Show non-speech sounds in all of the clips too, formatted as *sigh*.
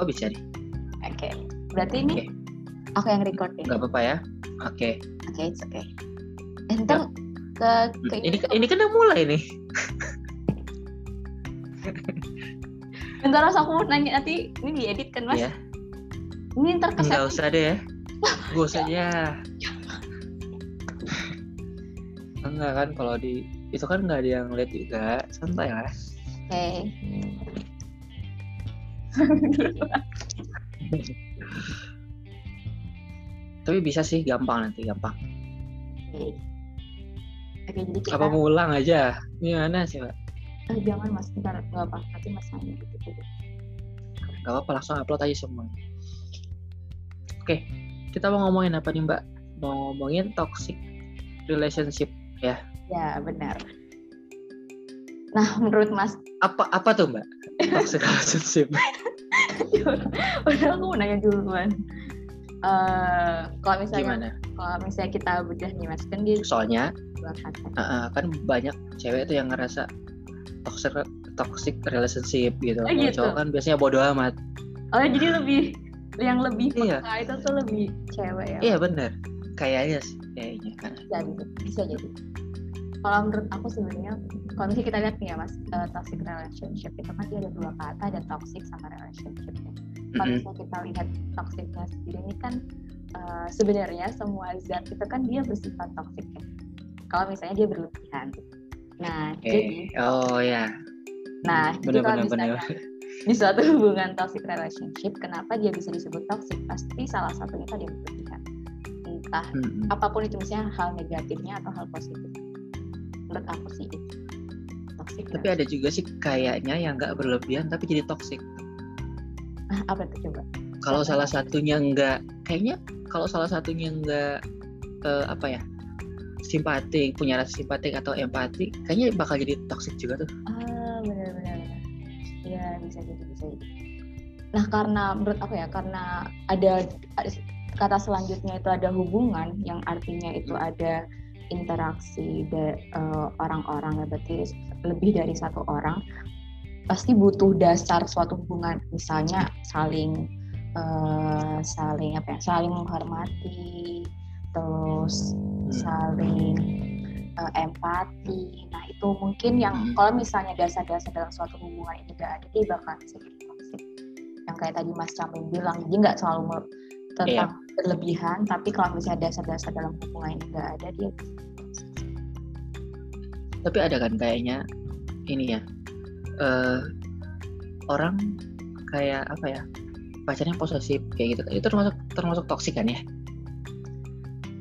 Oh bisa nih. Oke. Berarti ini Oke. aku yang record ya. Nggak apa-apa ya. Oke. Oke, it's okay. Ntar ke ke Ini ini kan udah mulai nih. *laughs* Ntar harus aku mau nanya nanti ini diedit kan mas? Iya. Ini ntar Nggak keset. usah deh ya. Gak usah *laughs* ya. Enggak kan kalau di itu kan nggak ada yang lihat juga santai lah. Oke. *laughs* Tapi bisa sih gampang nanti gampang. Oke. Oke, jadi kita Apa mau ulang aja? Gimana sih mbak? Eh, jangan mas, ntar nggak apa nanti mas nanya gitu. Gak apa-apa langsung upload aja semua. Oke, kita mau ngomongin apa nih mbak? Mau ngomongin toxic relationship. Ya benar. Nah menurut mas, Apa apa tuh mbak? Toxic *laughs* relationship. Udah aku mau nanya duluan. Eh, kalau misalnya Gimana? kalau misalnya kita bedah nih mas, kan dia Soalnya uh, uh, kan banyak cewek tuh yang ngerasa toxic toxic relationship gitu. Oh, gitu. cowok kan biasanya bodoh amat. Oh jadi lebih yang lebih Iya. peka itu tuh lebih cewek ya? Iya bener. Kayaknya sih. Kayaknya. bisa bisa, bisa jadi kalau menurut aku sebenarnya kalau misalnya kita lihat nih ya mas eh, toxic relationship itu kan dia ada dua kata ada toxic sama relationship ya. kalau misalnya kita lihat toxicnya sendiri ini kan eh, sebenarnya semua zat itu kan dia bersifat toxic ya kalau misalnya dia berlebihan nah jadi Eh, oh ya. nah jadi Bener kalau bener bener. misalnya di suatu hubungan toxic relationship kenapa dia bisa disebut toxic pasti salah satunya tadi yang berlebihan entah Mm-mm. apa pun itu misalnya hal negatifnya atau hal positif menurut aku sih. Itu toxic Tapi ada juga sih kayaknya yang nggak berlebihan tapi jadi toxic. Ah, apa itu coba? Kalau salah satunya nggak, kayaknya kalau salah satunya nggak eh, apa ya simpatik, punya rasa simpatik atau empati, kayaknya bakal jadi toxic juga tuh. ah benar-benar ya bisa jadi bisa jadi. Nah karena menurut aku ya karena ada kata selanjutnya itu ada hubungan yang artinya itu ada interaksi eh, orang-orang ya berarti lebih dari satu orang pasti butuh dasar suatu hubungan. Misalnya saling eh, saling apa ya saling menghormati terus saling eh, empati. Nah itu mungkin yang Hmm. kalau misalnya dasar-dasar dalam suatu hubungan itu tidak ada dia bakal jadi toxic yang kayak tadi Mas Camin bilang. Dia nggak selalu me- tentang berlebihan tapi kalau misalnya dasar-dasar dalam hubungan ini nggak ada dia. Tapi ada kan kayaknya ini ya eh orang kayak apa ya pacarnya posesif kayak gitu. Itu termasuk termasuk toxic kan ya?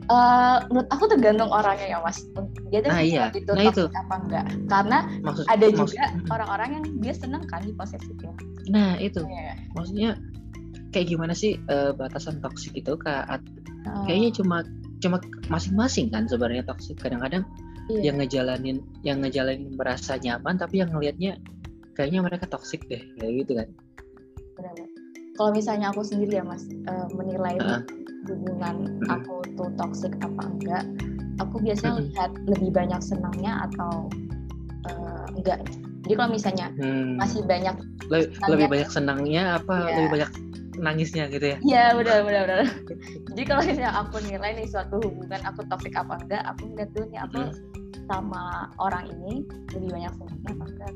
Eh, menurut aku tergantung orangnya ya mas dia tuh Nah, bisa iya. itu Nah, toxic apa enggak karena Maksud ada maksud- juga orang-orang yang dia seneng kan di posesif ya Nah itu Iya. maksudnya kayak gimana sih eh, batasan toksik itu kak Eh, kayaknya cuma cuma masing-masing kan sebenarnya toksik kadang-kadang iya. yang ngejalanin yang ngejalanin merasa nyaman tapi yang ngelihatnya kayaknya mereka toksik deh kayak gitu kan. Kalau misalnya aku sendiri ya mas eh, menilai Heeh. hubungan aku tuh toxic apa enggak, aku biasanya Mm-mm. lihat lebih banyak senangnya atau eh, enggak. Jadi kalau misalnya Hmm, masih banyak, lebih, senangnya- lebih banyak senangnya apa Iya. lebih banyak nangisnya gitu ya ya benar benar benar. Jadi kalau misalnya aku nilai nih suatu hubungan aku toxic apa enggak, aku ngeliat dulu nih aku Mm. sama orang ini lebih banyak senangnya apa enggak.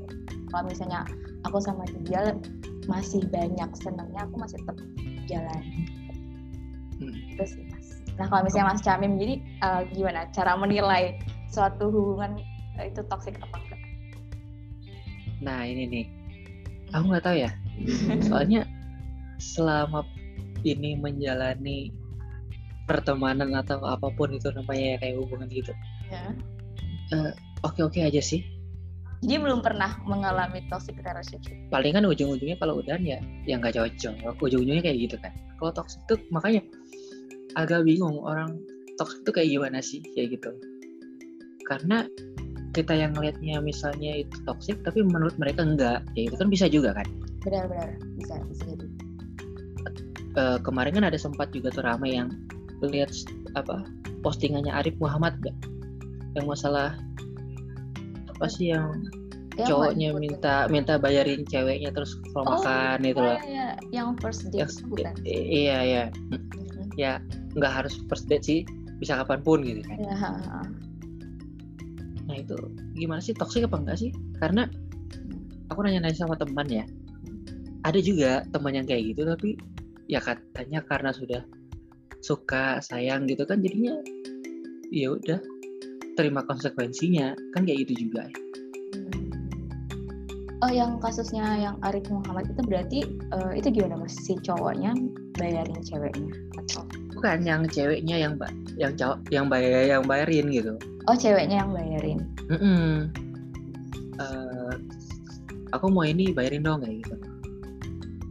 Kalau misalnya aku sama dia masih banyak senangnya, aku masih tetap jalan. Hmm. Sih mas. Nah kalau misalnya mas Camim, jadi eh, gimana cara menilai suatu hubungan eh, itu toxic apa enggak? nah ini nih aku nggak tahu ya *laughs* soalnya selama ini menjalani pertemanan atau apa pun itu namanya kayak hubungan gitu. Ya. oke oke aja sih. Jadi belum pernah mengalami toxic relationship. paling kan ujung-ujungnya kalau udahan ya yang nggak cocok. Ujung-ujungnya kayak gitu kan. Kalau toxic tuh makanya agak bingung orang toxic tuh kayak gimana sih kayak gitu. Karena kita yang ngelihatnya misalnya itu toxic tapi menurut mereka enggak. Ya itu kan bisa juga kan? Benar-benar bisa bisa jadi. Eh, kemarin kan ada sempat juga tuh rame yang lihat apa postingannya Arif Muhammad nggak? Yang masalah apa sih yang Kayak cowoknya minta minta bayarin ceweknya terus kalau Oh, makan itu Oh, loh. iya, iya. yang first date Yang- itu bukan? iya iya. Mhm. ya nggak harus first date sih bisa kapan pun gitu kan. Iya, ha. nah itu gimana sih? Toxic apa enggak sih? Karena aku nanya-nanya sama teman ya. Ada juga teman yang kayak gitu tapi ya katanya karena sudah suka sayang gitu kan jadinya ya udah terima konsekuensinya. Kan kayak gitu juga. Ya. Oh yang kasusnya yang Arif Muhammad itu berarti eh, itu gimana mas? Si cowoknya bayarin ceweknya atau? Bukan yang ceweknya yang ba- yang cowok yang bayar yang bayarin gitu. Oh ceweknya yang bayarin? Mm-mm. Eh, aku mau ini bayarin dong kayak gitu.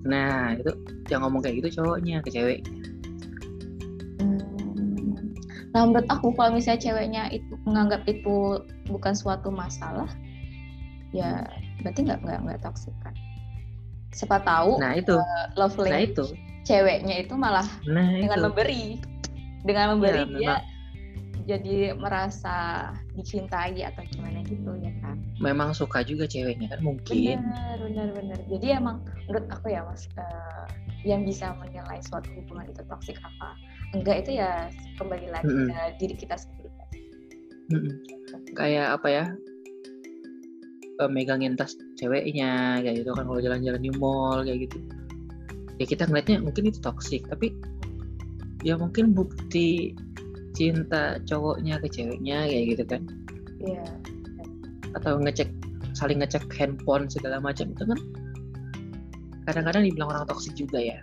Nah itu yang ngomong kayak gitu cowoknya ke cewek. Hmm. Nah menurut aku kalau misalnya ceweknya itu menganggap itu bukan suatu masalah ya berarti nggak nggak nggak toxic kan? Siapa tahu nah itu. love nah itu. ceweknya itu malah nah dengan itu. memberi. Dengan memberi Ya, dia memang. jadi merasa dicintai atau gimana gitu ya kan? Memang suka juga ceweknya kan mungkin. Benar benar benar. Jadi emang menurut aku ya mas eh, yang bisa menilai suatu hubungan itu toksik apa. Enggak itu ya kembali lagi Mm-mm. ke diri kita sendiri. Mm-mm. kayak apa ya? Eh, megangin tas ceweknya kayak gitu kan kalau jalan-jalan di mall kayak gitu. Ya kita ngeliatnya mungkin itu toksik tapi ya mungkin bukti cinta cowoknya ke ceweknya kayak gitu kan. Iya. Atau ngecek saling ngecek handphone segala macam itu kan kadang-kadang dibilang orang toksik juga ya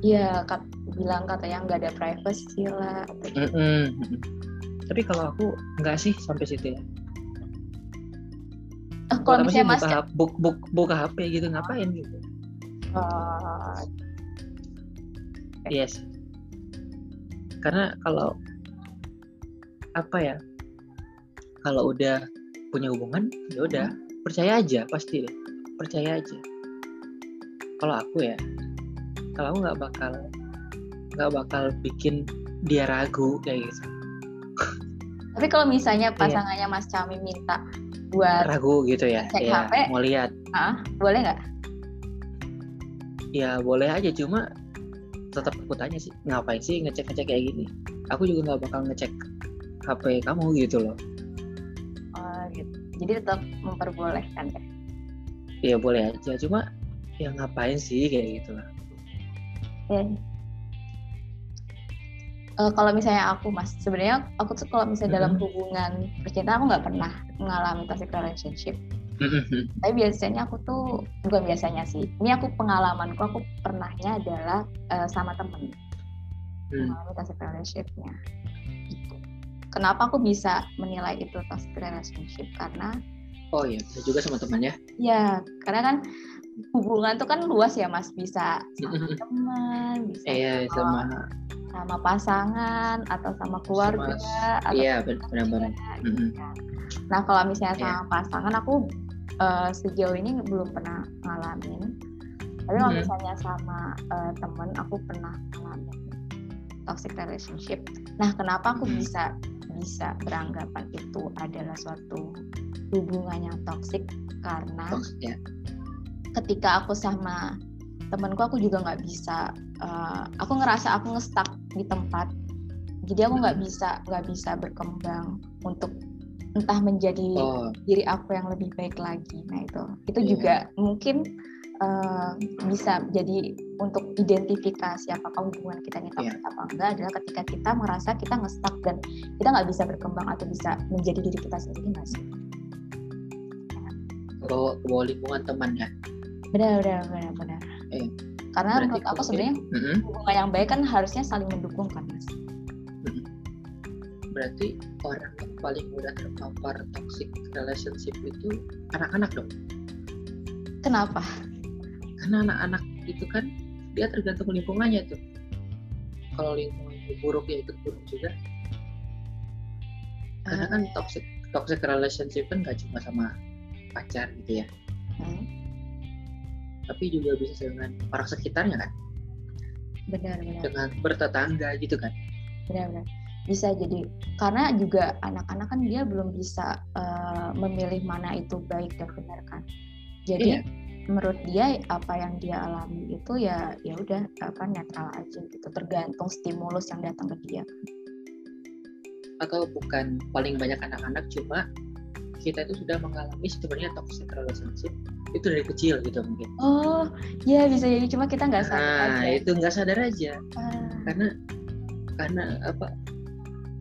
iya kat, bilang katanya nggak ada privacy lah Mm-mm, mm-mm. tapi kalau aku nggak sih sampai situ ya Eh, kalau misalnya mas buka, buk, buk, buka HP gitu ngapain gitu eh, Yes. Karena kalau apa ya? Kalau udah punya hubungan, ya udah percaya aja pasti deh. Percaya aja. Kalau aku ya, kalau aku nggak bakal nggak bakal bikin dia ragu kayak gitu. tapi kalau misalnya Iya. pasangannya mas Cami minta buat Ragu gitu ya. Cek ya, HP. mau lihat. ah boleh nggak Ya boleh aja cuma tetap aku tanya sih ngapain sih ngecek ngecek kayak gini aku juga nggak bakal ngecek HP kamu gitu loh Oh, gitu. jadi tetap memperbolehkan ya ya boleh aja cuma ya ngapain sih kayak gitu lah Ya. Eh, kalau misalnya aku mas, sebenarnya aku tuh kalau misalnya dalam Mhm. hubungan percintaan aku nggak pernah mengalami toxic relationship. Tapi biasanya aku tuh bukan biasanya sih. Ini aku pengalamanku aku pernahnya adalah eh, sama temen Hmm. mengalami toxic relationshipnya. Gitu. Kenapa aku bisa menilai itu toxic relationship? Karena oh iya bisa juga sama teman ya ya karena kan hubungan tuh kan luas ya mas, bisa sama teman, bisa iya sama sama sama pasangan atau sama keluarga atau iya sama benar-benar gitu kan. Nah kalau misalnya Iya. sama pasangan aku eh, sejauh ini belum pernah ngalamin. Tapi kalau Mhm. misalnya sama eh, temen aku pernah ngalamin toxic relationship. Nah kenapa aku Mhm. bisa bisa beranggapan itu adalah suatu hubungan yang toxic karena Toxic, ya ketika aku sama temenku aku juga nggak bisa eh, aku ngerasa aku ngestak di tempat jadi aku nggak Mhm. bisa nggak bisa berkembang untuk entah menjadi oh diri aku yang lebih baik lagi nah itu itu Iya. juga mungkin eh, bisa jadi untuk identifikasi apakah hubungan kita ini toxic Iya. apa enggak adalah ketika kita merasa kita ngestak dan kita nggak bisa berkembang atau bisa menjadi diri kita sendiri nggak sih bawah lingkungan teman ya benar benar benar benar. Iya. karena Berarti menurut aku sebenarnya Mhm. hubungan yang baik kan harusnya saling mendukung kan mas? Berarti orang yang paling mudah terpapar toxic relationship itu anak-anak dong? Kenapa? Karena anak-anak itu kan dia tergantung lingkungannya tuh kalau lingkungannya buruk ya ikut buruk juga. Karena kan toxic toxic relationship kan gak cuma sama pacar gitu ya. Hmm, tapi juga bisa dengan orang sekitarnya kan? Benar benar. Dengan bertetangga gitu kan? Benar benar. Bisa jadi karena juga anak-anak kan dia belum bisa uh, memilih mana itu baik dan benar kan? Jadi iya. menurut dia apa yang dia alami itu ya ya udah apa netral aja gitu. Tergantung stimulus yang datang ke dia. Atau bukan paling banyak anak-anak cuma kita itu sudah mengalami sebenarnya toxic relationship itu dari kecil gitu mungkin. Oh, ya bisa jadi cuma kita nggak sadar nah, aja. itu nggak sadar aja. Ah. Karena karena apa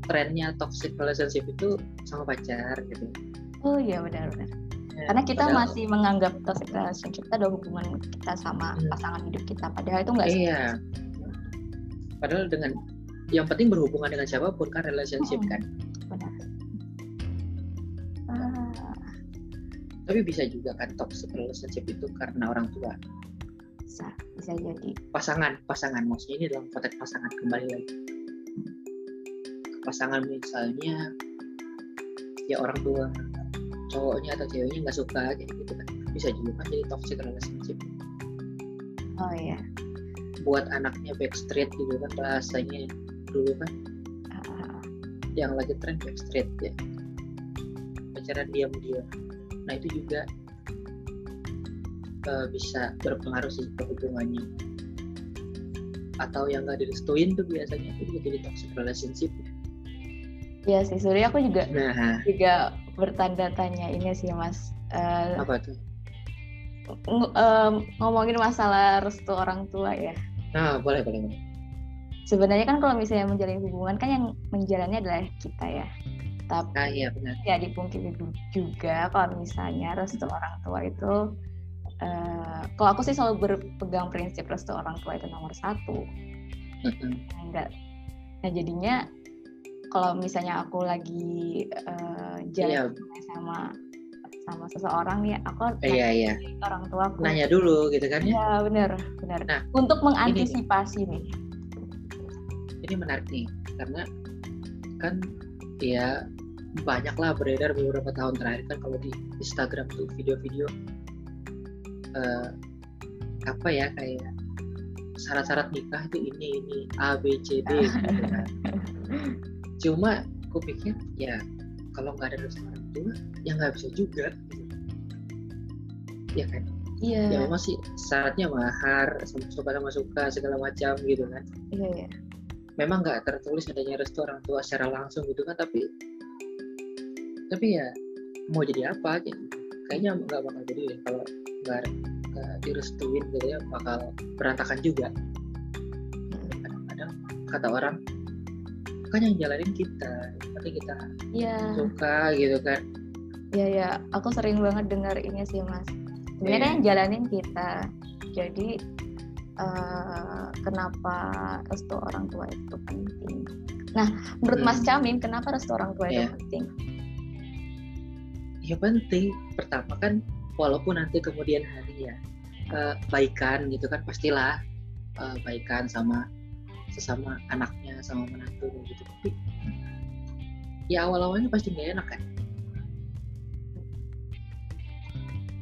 trennya toxic relationship itu sama pacar gitu. Oh iya benar benar. Ya, Karena kita padahal, masih menganggap toxic relationship itu adalah hubungan kita sama hmm. pasangan hidup kita. Padahal itu enggak Iya. Padahal dengan yang penting berhubungan dengan siapa pun kan relationship hmm. kan. Tapi bisa juga kan toxic relationship itu karena orang tua. Bisa, bisa jadi. Pasangan, pasangan maksudnya ini dalam konteks pasangan kembali lagi. Pasangan misalnya ya orang tua cowoknya atau ceweknya nggak suka kayak gitu kan bisa juga kan jadi toxic relationship. Oh iya. Buat anaknya backstreet gitu kan bahasanya dulu kan. Uh. Yang lagi tren backstreet ya. Pacaran diam-diam nah itu juga uh, bisa berpengaruh sih ke hubungannya atau yang gak direstuin tuh biasanya itu juga jadi toxic relationship Iya sih, Surya aku juga nah. juga bertanda tanya ini sih mas. Uh, Apa tuh? Ng um, ngomongin masalah restu orang tua ya. Nah, boleh boleh. boleh. Sebenarnya kan kalau misalnya menjalin hubungan kan yang menjalannya adalah kita ya tapi ah, iya benar. ya dipungkiri juga kalau misalnya restu orang tua itu uh, kalau aku sih selalu berpegang prinsip restu orang tua itu nomor satu. Nah, enggak. Nah jadinya kalau misalnya aku lagi uh, jalan iya. sama sama seseorang nih aku iya, iya. orang tua aku. Nanya dulu gitu kan? Ya iya, benar benar. Nah, untuk mengantisipasi ini, nih. Ini menarik nih karena kan ya banyak lah beredar beberapa tahun terakhir kan kalau di Instagram tuh video-video uh, apa ya kayak syarat-syarat nikah itu ini ini A B C D gitu kan. *laughs* Cuma aku pikir ya kalau nggak ada dosa orang tua ya nggak bisa juga gitu. Ya kan? Iya. Ya masih syaratnya mahar, suka sama suka segala macam gitu kan. Iya, iya. Memang nggak tertulis adanya restu orang tua secara langsung gitu kan, tapi tapi ya mau jadi apa gitu kayaknya nggak bakal jadi deh kalau nggak direstuin gitu ya bakal berantakan juga kadang-kadang kata orang kan yang jalanin kita tapi kita ya. suka gitu kan ya ya aku sering banget dengar ini sih mas sebenarnya yeah. yang jalanin kita jadi uh, kenapa restu orang tua itu penting nah menurut hmm. Mas Camin kenapa restu orang tua yeah. itu iya. penting ya penting. Pertama kan walaupun nanti kemudian hari ya uh, baikan gitu kan pastilah uh, baikan sama sesama anaknya sama menantu gitu. Tapi ya awal awalnya pasti nggak enak kan.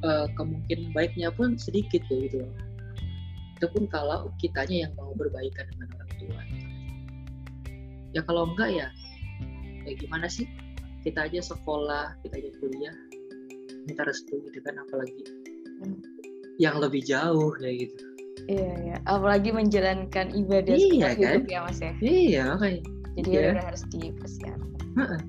Uh, kemungkinan baiknya pun sedikit tuh gitu. Itu pun kalau kitanya yang mau berbaikan dengan orang tua. Ya kalau enggak ya ya gimana sih kita aja sekolah kita aja kuliah. Minta restu gitu kan apalagi hmm. yang lebih jauh kayak gitu. Iya iya. Apalagi menjalankan ibadah iya, kan? hidup ya mas ya? Iya kayak jadi ya. udah harus dipersiapkan.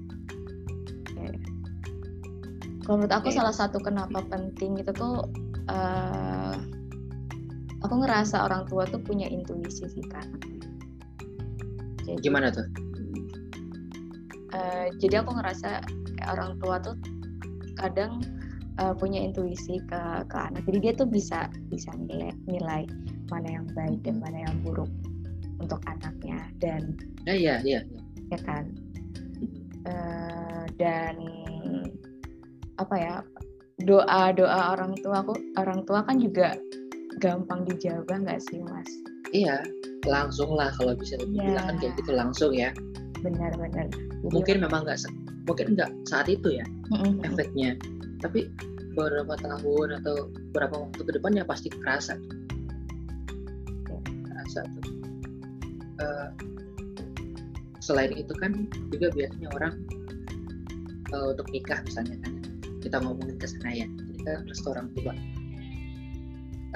Kalau menurut aku okay. salah satu kenapa penting itu tuh uh, aku ngerasa orang tua tuh punya intuisi sih kan jadi, gimana tuh uh, jadi aku ngerasa kayak orang tua tuh kadang uh, punya intuisi ke ke anak. Jadi dia tuh bisa bisa nilai nilai mana yang baik dan mana yang buruk untuk anaknya dan ya ya ya, ya kan? Uh, dan apa ya doa doa orang tua aku orang tua kan juga gampang dijawab nggak sih mas? Iya langsung lah kalau bisa dibilang ya. kan kayak gitu langsung ya benar-benar. Mungkin memang nggak mungkin nggak saat itu ya mm-hmm. efeknya. Tapi beberapa tahun atau beberapa waktu ke depan ya pasti kerasa. Kerasa tuh. Uh, selain itu kan juga biasanya orang uh, untuk nikah misalnya kan kita ngomongin ke sana ya kita restu orang tua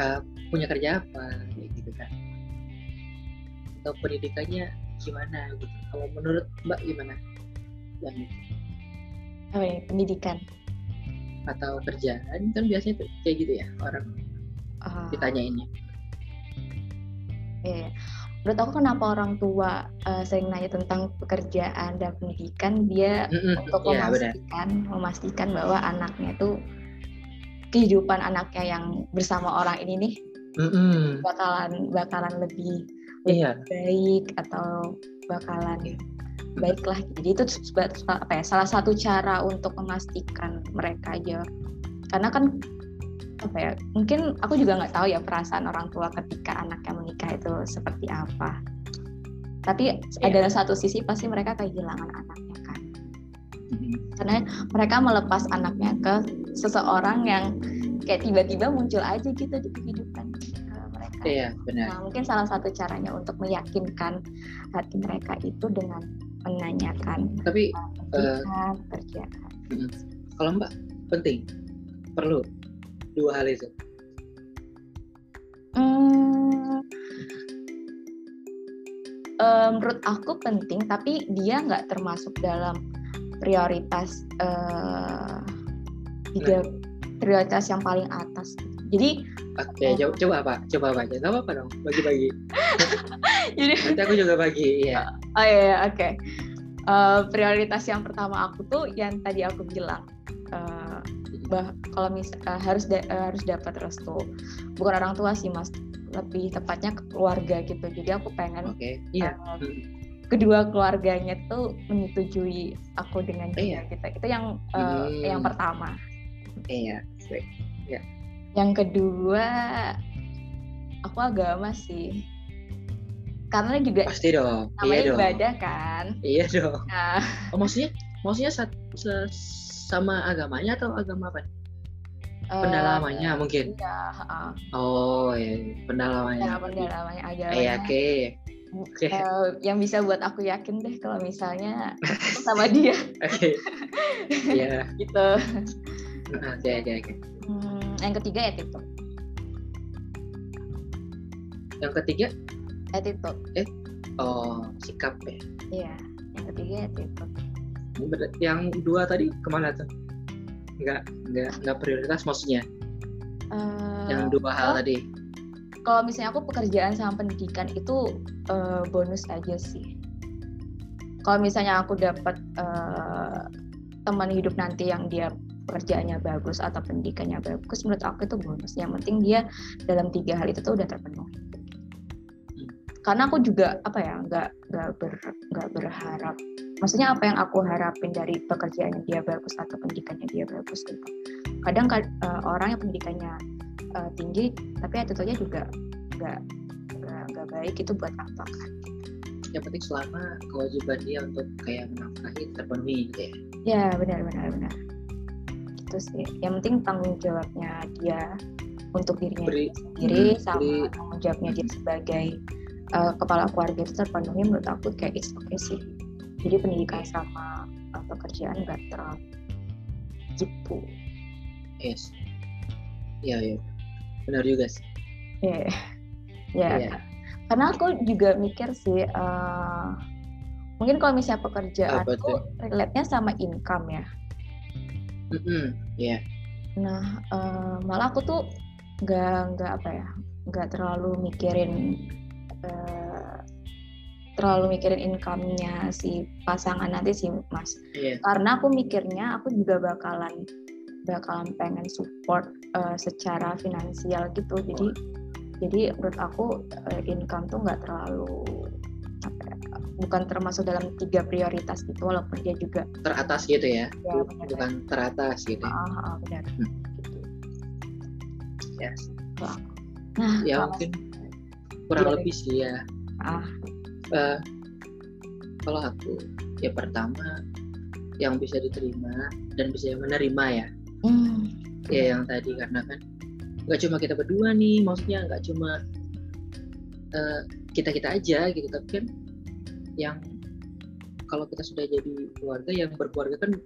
uh, punya kerja apa gitu kan. Atau pendidikannya gimana gitu kalau menurut mbak gimana yang oh ya, pendidikan atau kerjaan kan biasanya kayak gitu ya orang uh, ditanyainnya Iya, menurut aku kenapa orang tua uh, sering nanya tentang pekerjaan dan pendidikan dia mm-hmm. untuk yeah, memastikan benar. memastikan bahwa anaknya itu kehidupan anaknya yang bersama orang ini nih mm-hmm. bakalan bakalan lebih yeah. baik atau bakalan yeah. baiklah jadi itu apa ya salah satu cara untuk memastikan mereka aja karena kan apa ya mungkin aku juga nggak tahu ya perasaan orang tua ketika anaknya menikah itu seperti apa tapi yeah. ada satu sisi pasti mereka kehilangan anaknya kan mm-hmm. karena mereka melepas anaknya ke seseorang yang kayak tiba-tiba muncul aja gitu di kehidupan iya benar nah mungkin salah satu caranya untuk meyakinkan hati mereka itu dengan menanyakan tapi uh, kerjaan kalau mbak penting perlu dua hal itu? Hmm, uh, menurut aku penting, tapi dia nggak termasuk dalam prioritas uh, tiga nah. prioritas yang paling atas. Jadi Oke, okay, uh, coba apa? Coba apa? Gak apa-apa dong, bagi-bagi. *laughs* Jadi nanti aku juga bagi, ya. Oh iya, iya oke. Okay. Uh, prioritas yang pertama aku tuh yang tadi aku bilang uh, bah kalau mis uh, harus da uh, harus dapat restu bukan orang tua sih mas lebih tepatnya keluarga gitu jadi aku pengen okay. iya. uh, kedua keluarganya tuh menyetujui aku dengan dia iya. gitu itu yang uh, hmm. yang pertama iya ya. Yang kedua aku agama sih karena juga pasti dong namanya iya ibadah dong. kan iya dong nah. oh, maksudnya maksudnya sama agamanya atau agama apa? Uh, pendalamannya mungkin. Iya, uh, oh, ya, pendalamannya. Ya, pendalamannya agama. Iya, oke. Okay. Okay. Uh, yang bisa buat aku yakin deh kalau misalnya sama dia. *laughs* Oke. Iya. *laughs* gitu. Oke, oke, oke. Yang ketiga attitude. Yang ketiga? Attitude. Eh, oh sikap ya? Iya, yang ketiga attitude yang dua tadi ke mana tuh nggak nggak nggak prioritas maksudnya uh, yang dua hal oh, tadi kalau misalnya aku pekerjaan sama pendidikan itu uh, bonus aja sih kalau misalnya aku dapat uh, teman hidup nanti yang dia pekerjaannya bagus atau pendidikannya bagus menurut aku itu bonus. Yang penting dia dalam tiga hal itu tuh udah terpenuhi. Karena aku juga apa ya nggak nggak ber nggak berharap. Maksudnya apa yang aku harapin dari pekerjaannya dia bagus atau pendidikannya dia bagus gitu. Kadang uh, orang yang pendidikannya uh, tinggi tapi attitude-nya juga nggak nggak baik itu buat apa kan? Yang penting selama kewajiban dia untuk kayak menafkahi terpenuhi gitu ya? Ya benar benar benar itu sih. Yang penting tanggung jawabnya dia untuk dirinya beri, sendiri hmm, sama beri, tanggung jawabnya dia sebagai uh, kepala keluarga itu terpenuhi menurut aku kayak it's okay sih. Jadi pendidikan sama pekerjaan nggak terlalu gitu. Yes. Iya iya. Benar juga sih. Iya. Yeah. ya yeah. yeah. karena aku juga mikir sih uh, mungkin kalau misalnya pekerjaan itu relate-nya sama income ya mm -hmm. yeah. nah uh, malah aku tuh nggak nggak apa ya nggak terlalu mikirin uh, terlalu mikirin income-nya si pasangan nanti sih mas yeah. karena aku mikirnya aku juga bakalan bakalan pengen support uh, secara finansial gitu jadi jadi menurut aku uh, income tuh nggak terlalu bukan termasuk dalam tiga prioritas gitu walaupun dia juga teratas gitu ya, ya benar, bukan ya. teratas gitu ah, ah benar hmm. gitu. yes. nah ya mungkin kurang lebih sih ya ah uh, kalau aku ya pertama yang bisa diterima dan bisa menerima ya mm. ya yang tadi karena kan nggak cuma kita berdua nih maksudnya nggak cuma uh, eh, kita kita aja gitu tapi kan yang kalau kita sudah jadi keluarga yang berkeluarga kan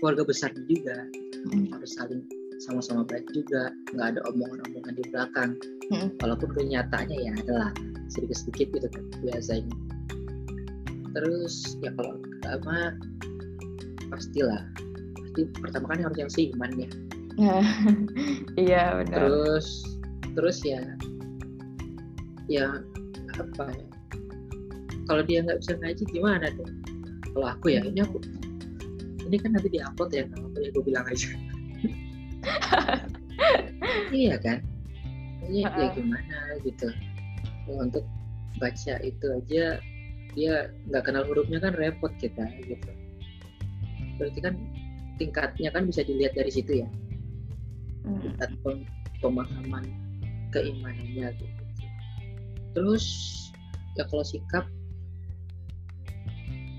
keluarga besar juga. Hmm. harus saling sama-sama baik juga nggak ada omongan-omongan di belakang. Hmm. walaupun kenyataannya ya adalah sedikit-sedikit gitu kan biasanya. Terus ya kalau pertama pastilah. Pasti pertama kan harus yang seiman ya. *laughs* Iya benar. Terus terus ya ya apa ya kalau dia nggak bisa ngaji gimana dong kalau aku ya ini aku ini kan nanti diupload ya nggak apa ya gue bilang aja *laughs* iya kan ini ya Ha-ha. gimana gitu Ya, untuk baca itu aja dia nggak kenal hurufnya kan repot kita gitu berarti kan tingkatnya kan bisa dilihat dari situ ya Hmm. tingkat pem- pemahaman keimanannya gitu. Terus ya kalau sikap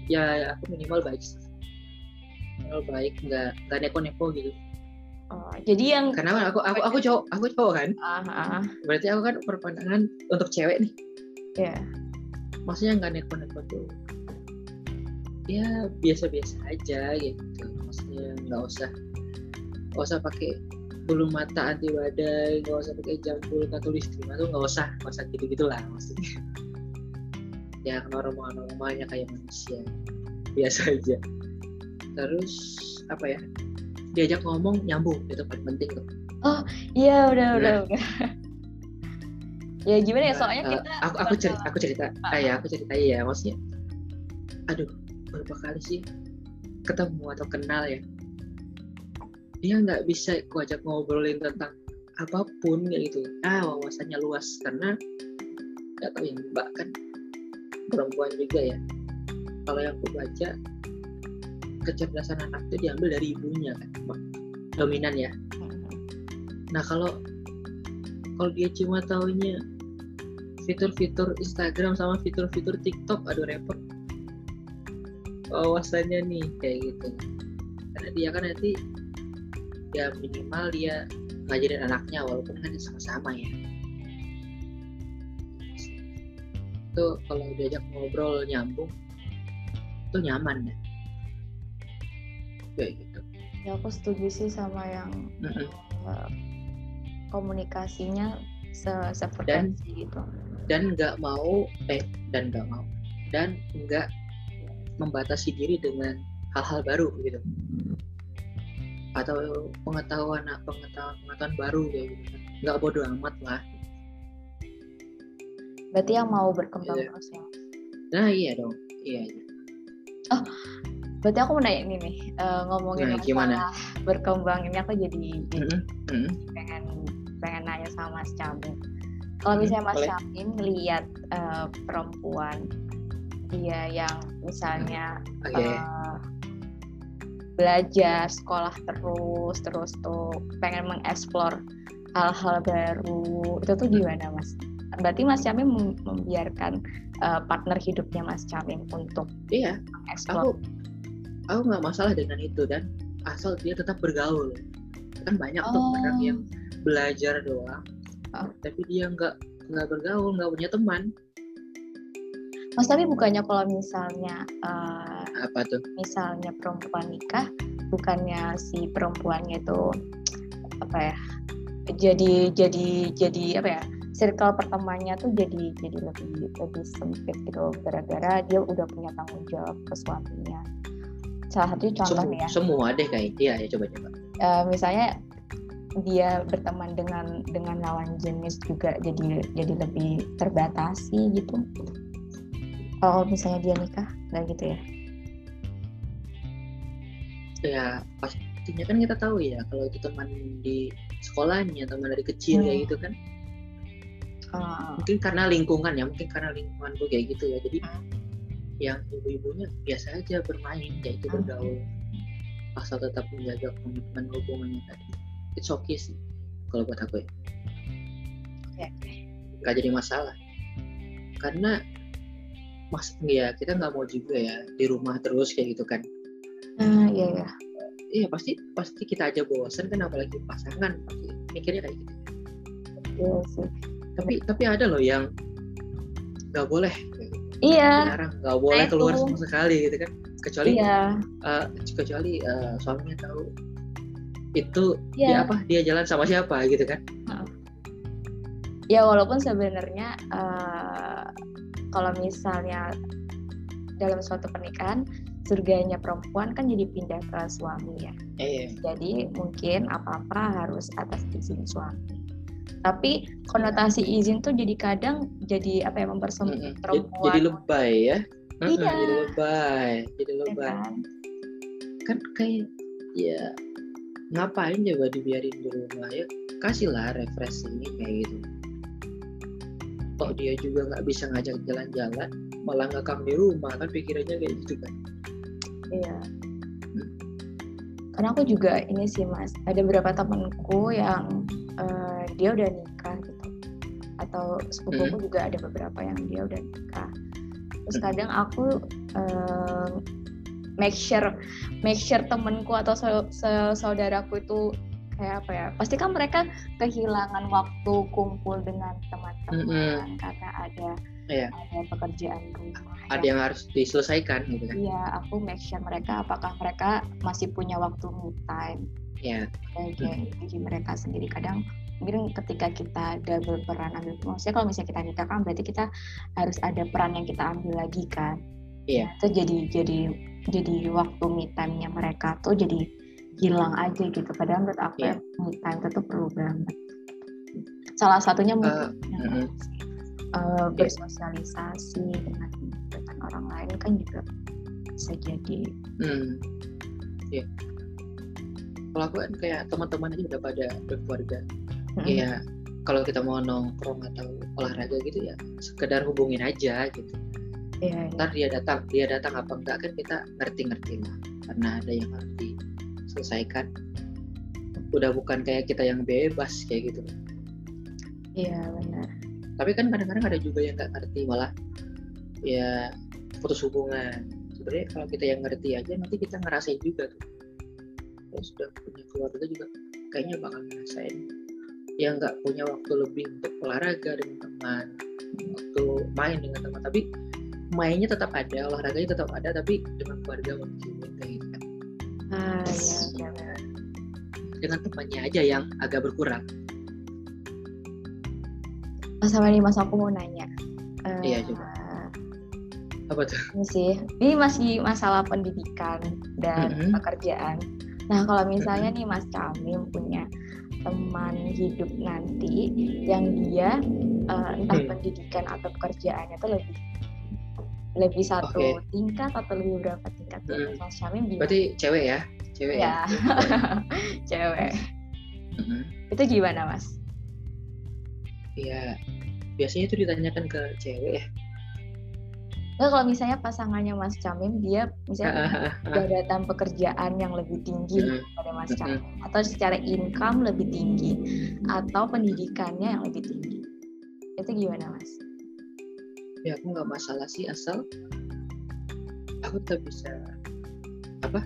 ya, ya aku minimal baik sih. Minimal baik nggak nggak neko-neko gitu. Oh, jadi yang Karena aku aku aku cowok aku cowok kan. ah, ah, Berarti aku kan berpandangan untuk cewek nih. ya Maksudnya nggak neko-neko tuh. Ya biasa-biasa aja gitu. Maksudnya nggak usah nggak usah pakai bulu mata anti badai, nggak usah pakai jam bulu tulis terima tuh nggak usah, nggak usah gitu gitulah maksudnya. Ya normal-normalnya kayak manusia biasa aja. Terus apa ya? Diajak ngomong nyambung itu paling penting tuh. iya udah Nah. udah udah ya gimana ya Nah, soalnya eh, kita aku aku cerita aku cerita Ah. ah, ya aku cerita ya maksudnya aduh berapa kali sih ketemu atau kenal ya dia nggak bisa ku ajak ngobrolin tentang apa pun kayak gitu ah wawasannya luas karena nggak tahu yang mbak kan perempuan juga ya kalau yang aku baca kecerdasan anak itu diambil dari ibunya kan dominan ya Nah kalau kalau dia cuma taunya fitur-fitur Instagram sama fitur-fitur TikTok, aduh repot. Wawasannya nih kayak gitu. Karena dia kan nanti ya minimal dia ngajarin anaknya walaupun kan sama-sama ya. Itu kalau diajak ngobrol nyambung, itu nyaman ya. Kayak gitu. ya aku setuju sih sama yang Mm-mm. eh, komunikasinya se sefrekuensi gitu dan nggak mau eh dan nggak mau dan nggak membatasi diri dengan hal-hal baru gitu atau pengetahuan pengetahuan pengetahuan baru kayak gitu nggak bodoh amat lah berarti yang mau berkembang Iya. terus ya nah iya dong iya iya. berarti aku mau nanya ini nih eh, ngomongin Nah, gimana? berkembang ini aku jadi, jadi Mm-mm, mm-mm. pengen pengen nanya sama Mas Camin kalau Hmm, misalnya Mas boleh. Camin lihat eh, perempuan dia yang misalnya oke eh, belajar sekolah terus terus tuh pengen mengeksplor hal-hal baru itu tuh gimana mas? Berarti Mas Camin mem- membiarkan eh, partner hidupnya Mas Camin untuk iya mengeksplor. aku aku nggak masalah dengan itu dan asal dia tetap bergaul kan banyak tuh Oh. orang yang belajar doang Oh. tapi dia nggak nggak bergaul nggak punya teman Mas tapi bukannya kalau misalnya eh, apa tuh misalnya perempuan nikah bukannya si perempuannya itu apa ya jadi jadi jadi apa ya circle pertemanannya tuh jadi jadi lebih lebih sempit gitu gara-gara dia udah punya tanggung jawab ke suaminya. Salah satu contoh semua, nih ya. semua deh kayak iya ya coba coba eh, misalnya dia berteman dengan dengan lawan jenis juga jadi jadi lebih terbatasi gitu. Kalau misalnya dia nikah nggak gitu ya? Ya pastinya kan kita tahu ya kalau itu teman di sekolahnya teman dari kecil Hmm. kayak gitu kan Ah, mungkin karena lingkungan ya mungkin karena lingkungan gue kayak gitu ya. Jadi Hmm. yang ibu-ibunya biasa aja bermain kayak itu Hmm. bergaul. Asal tetap menjaga komitmen hubungannya tadi. It's okay sih kalau buat aku ya. Oke oke. Nggak jadi masalah. Karena mas ya kita nggak mau juga ya di rumah terus kayak gitu kan. Ah iya iya. Iya pasti pasti kita aja bosan kan apalagi pasangan pasti mikirnya kayak gitu. Iya sih tapi tapi ada loh yang nggak boleh. Iya. Dilarang. Nggak boleh Nah, keluar itu. sama sekali gitu kan. Kecuali iya. eh, kecuali eh, suaminya tahu itu iya. dia apa dia jalan sama siapa gitu kan. Ya walaupun sebenarnya eh, kalau misalnya dalam suatu pernikahan surganya perempuan kan jadi pindah ke suami ya. Eh jadi mungkin apa-apa harus atas izin suami tapi konotasi izin tuh jadi kadang jadi apa ya mempersempit mm-mm. jadi, perempuan. jadi lebay ya? Iya. jadi lebay jadi ya lebay. kan? kan kayak ya ngapain coba dibiarin di rumah ya? Kasihlah refreshing kayak gitu. Kok dia juga nggak bisa ngajak jalan-jalan malah ngekang di rumah kan pikirannya kayak gitu kan? Iya. Karena aku juga ini sih mas, ada beberapa temanku yang eh, dia udah nikah gitu, atau sepupuku juga ada beberapa yang dia udah nikah. Terus Hmm. kadang aku eh, make sure make sure temenku atau sau- sau- saudaraku itu kayak apa ya? Pasti kan mereka kehilangan waktu kumpul dengan teman-teman karena ada Iya. ada pekerjaan rumah. ada yang yang harus diselesaikan gitu kan Iya, aku make sure mereka apakah mereka masih punya waktu me time ya bagi bagi mereka sendiri. Kadang mungkin ketika kita double peran ambil, maksudnya kalau misalnya kita nikah kan berarti kita harus ada peran yang kita ambil lagi kan. Iya. Itu jadi jadi jadi waktu me time-nya mereka tuh jadi hilang aja gitu. Padahal menurut aku Iya. ya, me time itu tuh perlu banget. Salah satunya mungkin mm-mm. Eh, bersosialisasi dengan dengan orang lain kan juga bisa jadi. Hmm. ya kalau aku kan kayak teman-teman aja udah pada berkeluarga. Ya kalau kita mau nongkrong atau olahraga gitu ya sekedar hubungin aja gitu. Iya, iya. ntar dia datang dia datang apa enggak kan kita ngerti-ngerti lah. Karena ada yang harus diselesaikan. Udah bukan kayak kita yang bebas kayak gitu. Iya benar. Tapi kan kadang-kadang ada juga yang nggak ngerti malah ya putus hubungan. Sebenarnya kalau kita yang ngerti aja nanti kita ngerasain juga tuh. Kalau sudah punya keluarga juga kayaknya bakal ngerasain. Yang nggak punya waktu lebih untuk olahraga dengan teman waktu main dengan teman. Tapi mainnya tetap ada olahraganya tetap ada tapi dengan keluarga mungkin kayak gitu. Kan. Ah benar. dengan temannya aja yang agak berkurang sama nih Mas aku mau nanya. Eh, Iya, coba. apa tuh Ini sih, ini masih masalah pendidikan dan Mhm. pekerjaan. Nah kalau misalnya nih Mas Kamim punya teman hidup nanti yang dia eh, entah Hmm. pendidikan atau pekerjaannya tuh lebih lebih satu Oke. tingkat atau lebih berapa tingkat Hmm. Mas Kamim gimana? berarti cewek ya cewek ya ya *laughs* cewek Mhm. itu gimana Mas? Ya biasanya itu ditanyakan ke cewek ya Nah, kalau misalnya pasangannya Mas Camim dia misalnya Ah, jabatan pekerjaan yang lebih tinggi Mhm. daripada Mas Mhm. Camim atau secara income lebih tinggi atau pendidikannya yang lebih tinggi itu gimana Mas? ya aku nggak masalah sih asal aku tetap bisa apa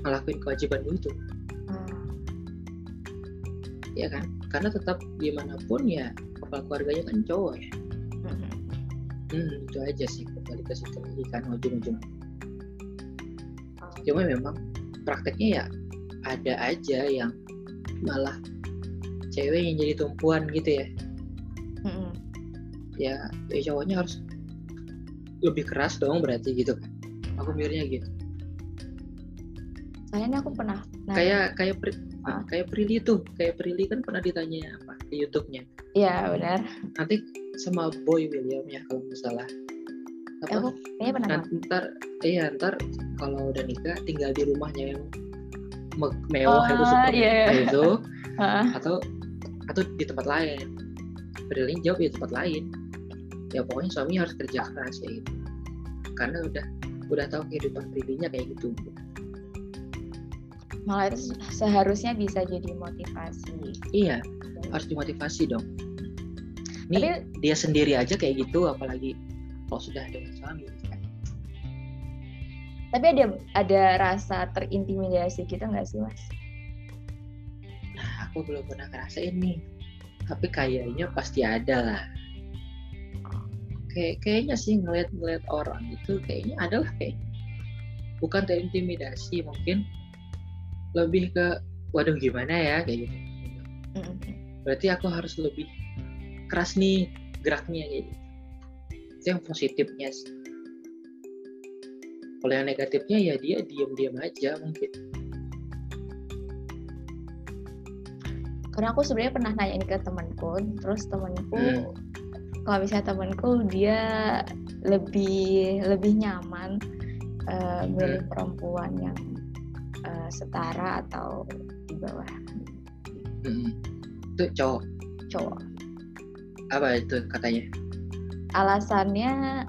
ngelakuin kewajiban itu Hmm, ya kan karena tetap di mana pun ya kepala keluarganya kan cowok ya. Mhm. hmm, itu aja sih kembali ke situ lagi kan ujung-ujung. Oh, cuma memang prakteknya ya ada aja yang malah cewek yang jadi tumpuan gitu ya. Mhm. ya, ya cowoknya harus lebih keras dong berarti gitu kan. Aku mikirnya gitu. Soalnya ini aku pernah kayak kayak pri, Ah. kayak Prilly tuh kayak Prilly kan pernah ditanya apa di YouTube-nya. Iya benar. nanti sama Boy William ya kalau nggak salah. Eh, aku apa kayaknya pernah nanti ntar iya ntar kalau udah nikah tinggal di rumahnya yang me- mewah itu Oh, super iya, iya. mewah itu *laughs* atau atau di tempat lain. Prilly jawab di tempat lain. Ya pokoknya suami harus kerja keras ya gitu. Karena udah udah tahu kehidupan Prilly-nya kayak gitu Malah itu seharusnya bisa jadi motivasi. iya harus dimotivasi dong ini Tapi dia sendiri aja kayak gitu apalagi kalau sudah dengan suami gitu kan. tapi ada ada rasa terintimidasi gitu nggak sih Mas? nah aku belum pernah ngerasain nih tapi kayaknya pasti ada lah kayak kayaknya sih ngeliat-ngeliat orang itu kayaknya adalah kayak bukan terintimidasi mungkin lebih ke waduh gimana ya? Kayak gitu. Berarti aku harus lebih keras nih geraknya kayak gitu. Itu yang positifnya sih. Kalau yang negatifnya ya dia diam-diam aja mungkin. Karena aku sebenarnya pernah nanya ini ke temanku terus temanku Hmm. kalau misalnya temanku dia lebih lebih nyaman eh, milih perempuan yang eh, setara atau di bawah? Itu cowok. Cowok. Apa itu katanya? Alasannya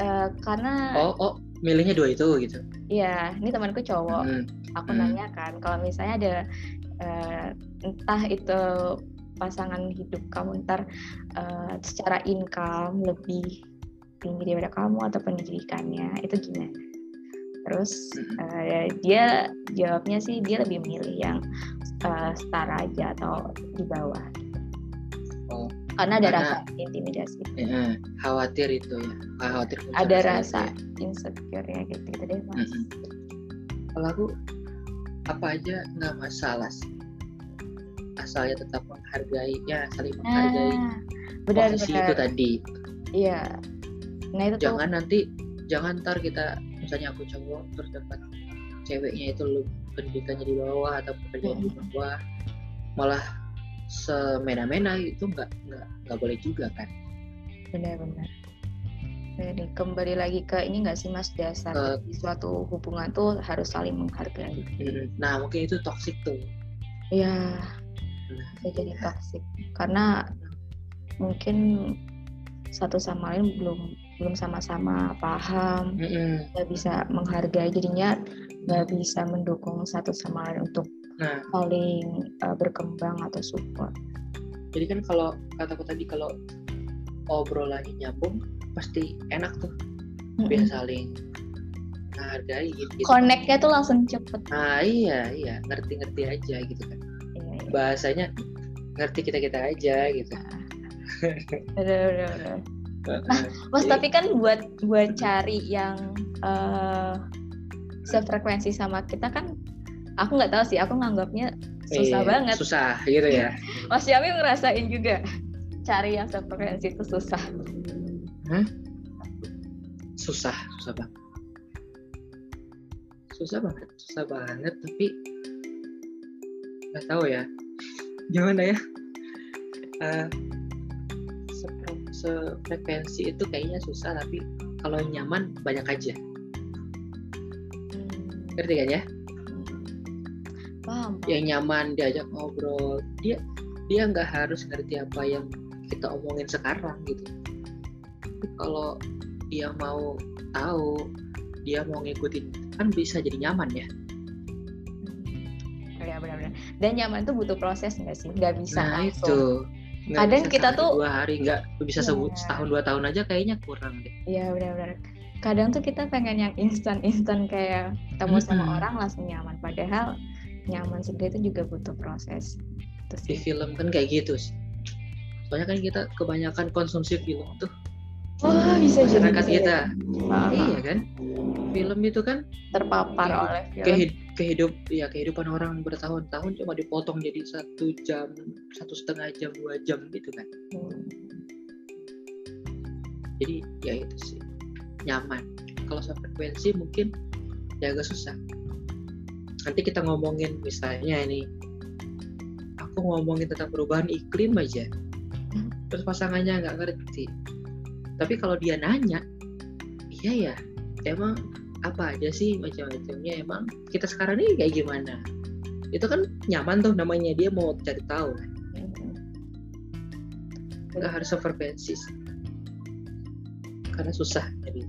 eh, karena oh oh milihnya dua itu gitu? Ya ini temanku cowok. Mm. aku Hmm. nanya kan kalau misalnya ada eh, entah itu pasangan hidup kamu ntar eh, secara income lebih tinggi daripada kamu atau pendidikannya itu gimana terus Hmm. eh, dia jawabnya sih dia lebih milih yang eh, setara aja atau di bawah. Oh, karena ada Karena- rasa intimidasi. Eh, khawatir itu ya. Khawatir muncul ada rasa ya. insecure ya. gitu gitu deh mas. Mm-mm. kalau aku apa aja nggak masalah sih. Asalnya tetap menghargai ya saling menghargai nah benar posisi benar. itu tadi. Iya. Nah itu tuh jangan nanti jangan ntar kita misalnya aku cowok terus dapat ceweknya itu lu pendidikannya di bawah atau pekerjaan di bawah malah semena-mena itu nggak nggak nggak boleh juga kan? Benar-benar. Jadi kembali lagi ke ini nggak sih mas? Dasar dari suatu hubungan tuh harus saling menghargai. Nah mungkin itu toxic tuh. Ya Nah, bisa jadi toxic. Karena mungkin satu sama lain belum belum sama-sama paham nggak bisa menghargai jadinya nggak bisa mendukung satu sama lain untuk nah. saling uh, berkembang atau support. Jadi kan kalau kataku tadi kalau obrolannya nyambung pasti enak tuh. Biar saling menghargai gitu, gitu. connectnya tuh langsung cepet. Nah iya iya. Ngerti-ngerti aja gitu kan. Iya, iya. bahasanya ngerti kita kita aja gitu. Udah, udah, udah. Mas Jadi- tapi kan buat buat cari yang eh sefrekuensi sama kita kan aku nggak tahu sih aku nganggapnya susah Iya, banget. susah gitu ya. *laughs* Mas Yami ngerasain juga cari yang sefrekuensi itu susah. Susah susah banget. Susah banget susah banget tapi nggak tahu ya. *laughs* Gimana ya? Sefre- sefrekuensi itu kayaknya susah tapi kalau nyaman banyak aja. Ngerti kan ya? Paham yang nyaman diajak ngobrol dia dia nggak harus ngerti apa yang kita omongin sekarang gitu. Tapi kalau dia mau tahu dia mau ngikutin kan bisa jadi nyaman ya. Ya benar-benar. Dan nyaman tuh butuh proses nggak sih? Nggak bisa nah langsung. itu Nggak Kadang bisa kita sehari, tuh- dua hari nggak bisa sebu- Iya. setahun dua tahun aja kayaknya kurang deh. Iya benar-benar. Kadang tuh kita pengen yang instan-instan kayak ketemu sama Mm-mm. orang langsung nyaman. Padahal nyaman sendiri itu juga butuh proses. Itu di film kan kayak gitu sih. Soalnya kan kita kebanyakan konsumsi film tuh wah bisa jadi masyarakat bisa kita. Paham, iya kan? Film itu kan terpapar Kehidup- oleh film. Kehid kehidup ya kehidupan orang bertahun-tahun cuma dipotong jadi satu jam satu setengah jam dua jam gitu kan. Hmm. jadi ya itu sih. Nyaman. Kalau frekuensi mungkin ya agak susah. Nanti kita ngomongin misalnya ini. Aku ngomongin tentang perubahan iklim aja. Hmm. terus pasangannya nggak ngerti tapi kalau dia nanya iya ya emang apa aja sih macam-macamnya? Emang kita sekarang ini kayak gimana? Itu kan nyaman tuh namanya dia mau cari tahu. Kan nggak harus sih. karena susah jadi.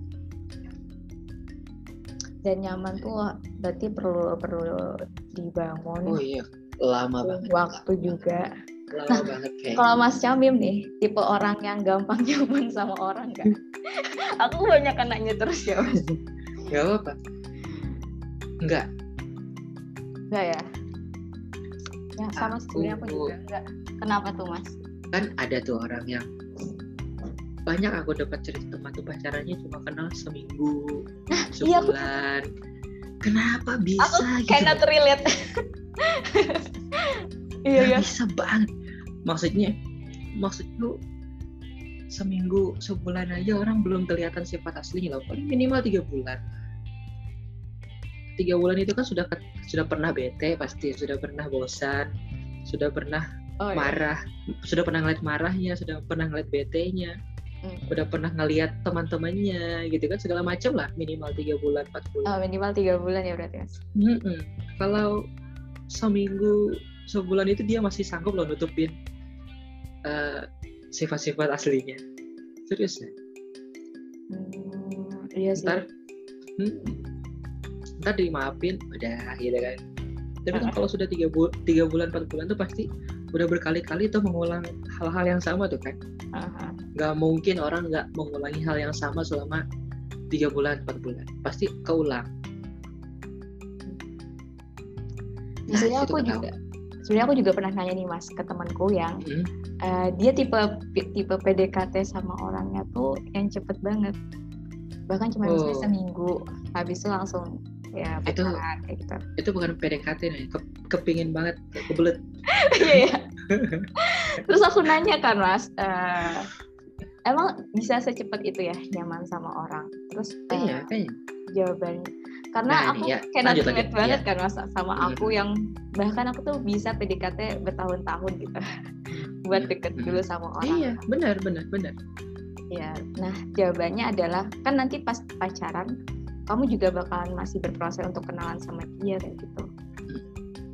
Dan nyaman tuh berarti perlu perlu dibangun oh iya lama banget. waktu juga lama banget kayak kalau Mas Camim nih tipe orang yang gampang *laughs* nyaman sama orang gak? *laughs* aku banyak nanya terus ya Mas nggak apa enggak Enggak ya? Ya sama Aku- sebenarnya aku juga enggak. Kenapa tuh Mas? kan ada tuh orang yang banyak aku dapat cerita teman tuh pacarannya cuma kenal seminggu iya, aku- sebulan kenapa bisa Aku gitu cannot relate. *laughs* Iya iya. bisa banget maksudnya maksudku seminggu sebulan aja orang belum kelihatan sifat aslinya loh paling minimal tiga bulan tiga bulan itu kan sudah sudah pernah bete pasti sudah pernah bosan sudah pernah Oh, iya. marah sudah pernah ngeliat marahnya sudah pernah ngeliat bete-nya Hmm. udah pernah ngeliat teman-temannya gitu kan segala macam lah minimal tiga bulan empat bulan Oh, minimal tiga bulan ya berarti mas. Mm-mm. kalau seminggu sebulan itu dia masih sanggup loh nutupin eh, sifat-sifat aslinya. Serius ya? Hmm, iya sih. ntar hmm, ntar dimaafin udah gitu kan. Tapi kan Ah. kalau sudah tiga, bu tiga bulan empat bulan tuh pasti udah berkali-kali tuh mengulang hal-hal yang sama tuh kan. Nggak mungkin orang nggak mengulangi hal yang sama selama tiga bulan empat bulan. Pasti keulang. Sebenarnya itu aku juga, sebenarnya aku juga pernah nanya nih mas ke temanku yang Hmm. eh, dia tipe tipe PDKT sama orangnya tuh yang cepet banget. Bahkan cuma misalnya Oh. seminggu, habis itu langsung ya Itu- pacaran kayak gitu. itu bukan PDKT nih ke- kepingin banget kebelet *laughs* Iya iya. *laughs* Terus aku nanya kan mas, eh, emang bisa secepat itu ya nyaman sama orang? Terus eh, iya kayaknya jawabannya karena Nah, aku ya, kayak lanjut, lanjut. banget Iya. kan mas sama Hmm. aku yang bahkan aku tuh bisa PDKT bertahun-tahun gitu *laughs* buat Hmm. deket Hmm. dulu sama orang. iya benar benar benar Ya, nah jawabannya adalah kan nanti pas pacaran kamu juga bakalan masih berproses untuk kenalan sama dia kayak gitu.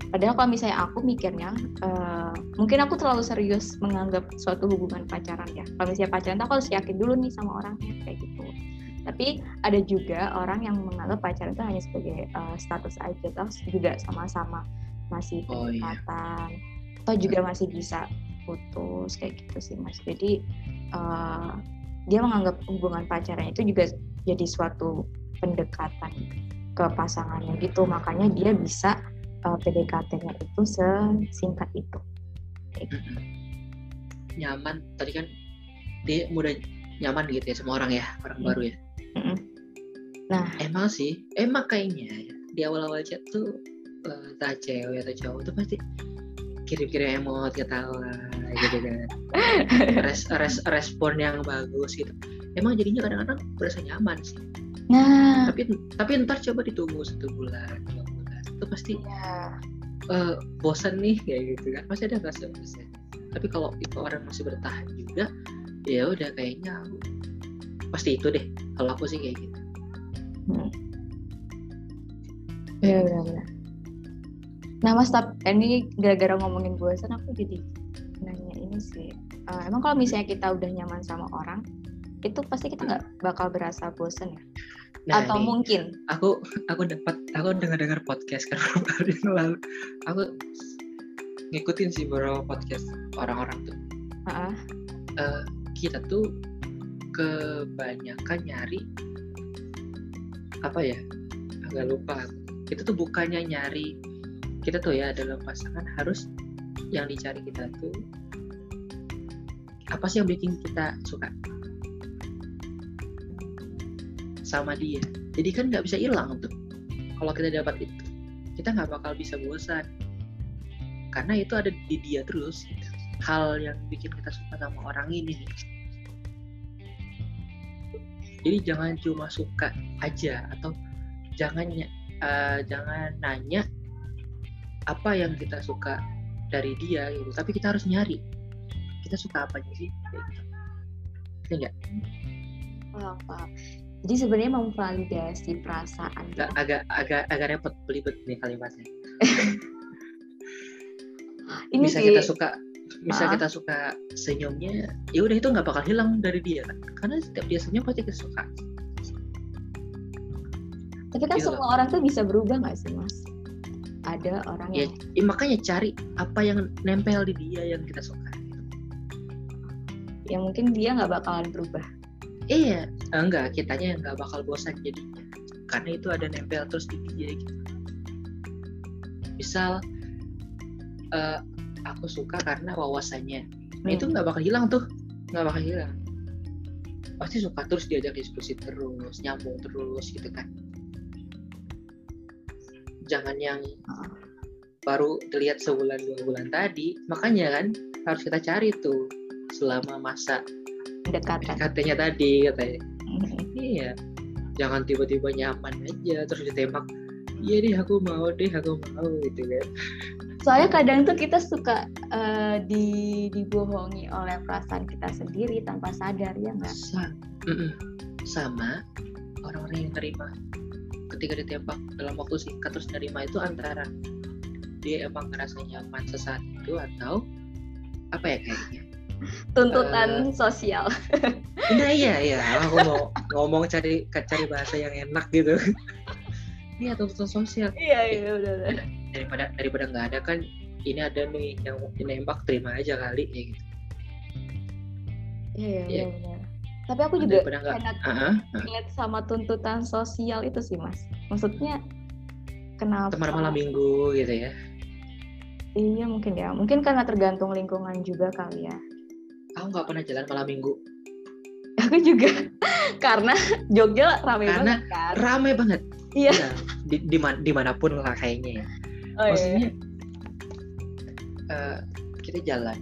Padahal kalau misalnya aku mikirnya, eh, mungkin aku terlalu serius menganggap suatu hubungan pacaran ya. Kalau misalnya pacaran aku harus yakin dulu nih sama orangnya kayak gitu. Tapi ada juga orang yang menganggap pacaran itu hanya sebagai eh, status aja, terus juga sama-sama masih Oh, iya. pendekatan, atau juga masih bisa putus kayak gitu sih mas. Jadi eh, dia menganggap hubungan pacaran itu juga jadi suatu pendekatan ke pasangannya gitu makanya dia bisa uh, PDKT-nya itu sesingkat itu Mm-mm. nyaman tadi kan dia mudah nyaman gitu ya sama orang ya orang Hmm. baru ya Mm-mm. nah. Emang sih emang kayaknya ya, di awal-awal chat tuh eh, entah cewek atau cowok tuh pasti kirim-kirim emot ketawa gitu kan. *laughs* Res, res, respon yang bagus gitu. Emang jadinya kadang-kadang berasa nyaman sih. Nah. Tapi tapi ntar coba ditunggu satu bulan dua bulan itu pasti ya eh, bosan nih kayak gitu kan. Masih ada rasa bosan tapi kalau itu orang masih bertahan juga ya udah kayaknya aku pasti itu deh. Kalau aku sih kayak gitu. Ya benar-benar nah mas tapi ini gara-gara ngomongin bosan aku jadi nanya ini sih. Uh, emang kalau misalnya kita udah nyaman sama orang itu pasti kita nggak bakal berasa bosan ya? Nah atau nih, mungkin? aku aku dapat aku dengar dengar podcast kan *laughs* lalu. Aku ngikutin sih beberapa podcast orang-orang tuh. Heeh. Eh, kita tuh kebanyakan nyari apa ya? Agak lupa kita tuh bukannya nyari kita tuh ya dalam pasangan harus yang dicari kita tuh apa sih yang bikin kita suka? Sama dia. Jadi kan nggak bisa hilang tuh. Kalau kita dapat itu kita nggak bakal bisa bosan. Karena itu ada di dia terus. Hal yang bikin kita suka sama orang ini. nih. Jadi jangan cuma suka aja atau jangan eh, jangan nanya apa yang kita suka dari dia gitu tapi kita harus nyari kita suka apa sih kayak gitu Ngerti nggak? Paham, paham. Jadi sebenarnya memvalidasi perasaan Nggak, kita. agak agak agak repot belibet nih kalimatnya *laughs* Ini bisa sih, kita suka bisa Ah. kita suka senyumnya ya udah itu nggak bakal hilang dari dia kan karena setiap dia senyum pasti kita suka tapi kan gitu semua orang tuh bisa berubah nggak sih mas? Ada orang ya, yang ya makanya cari apa yang nempel di dia yang kita suka yang mungkin dia nggak bakalan berubah. iya enggak kitanya yang nggak bakal bosan jadinya karena itu ada nempel terus di dia gitu misal eh, aku suka karena wawasannya. Nah, itu Hmm. nggak bakal hilang tuh. Nggak bakal hilang. Pasti suka terus diajak diskusi terus nyambung terus gitu kan. Jangan yang baru dilihat sebulan dua bulan tadi makanya kan harus kita cari tuh selama masa Pendekatan. katanya tadi katanya. Iya. Jangan tiba-tiba nyaman aja terus ditembak iya deh aku mau deh aku mau gitu kan Soalnya kadang tuh kita suka eh, di dibohongi oleh perasaan kita sendiri tanpa sadar ya nggak? Sama orang-orang yang terima ketika ditembak dalam waktu singkat terus nerima itu antara dia emang ngerasa nyaman sesaat itu atau apa ya kayaknya? Tuntutan sosial. *laughs* nah iya iya. Aku mau ngomong cari cari bahasa yang enak gitu. *laughs* Iya tuntutan sosial. Iya iya udah udah. Daripada daripada nggak ada kan ini ada nih yang nembak terima aja kali ya gitu Iya Iya. iya benar. Tapi aku juga daripada Ah, ah. relate sama tuntutan sosial itu sih mas. Maksudnya kenapa? teman malam minggu gitu ya Iya mungkin ya. Mungkin karena tergantung lingkungan juga kali ya. aku nggak pernah jalan malam minggu Aku juga *laughs* karena Jogja rame Karena banget kan. rame banget Iya. Iya, di, di man- di mana pun lah kayaknya ya Oh, iya. maksudnya eh, kita jalan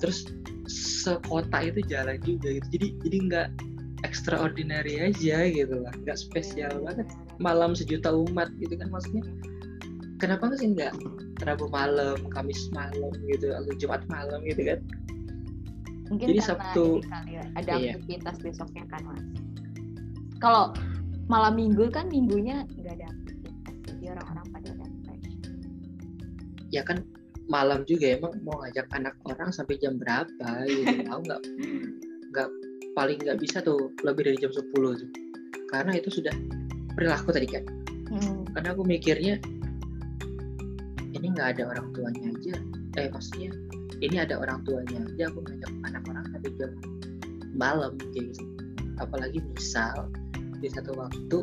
terus sekota itu jalan juga gitu jadi jadi nggak extraordinary aja gitu lah nggak spesial banget malam sejuta umat gitu kan maksudnya kenapa nggak sih nggak Rabu malam Kamis malam gitu atau Jumat malam gitu kan Mungkin Jadi karena Sabtu- kali ya, ada Iya. aktivitas besoknya kan mas. Kalau malam minggu kan minggunya nggak ada aktivitas, jadi orang-orang. Ya kan malam juga emang mau ngajak anak orang sampai jam berapa gitu *laughs* aku nggak nggak paling nggak bisa tuh lebih dari jam 10 tuh. Karena itu sudah perilaku tadi kan Hmm. karena aku mikirnya ini nggak ada orang tuanya aja. Eh maksudnya ini ada orang tuanya aja aku ngajak anak orang sampai jam malam kayak gitu. Apalagi misal di satu waktu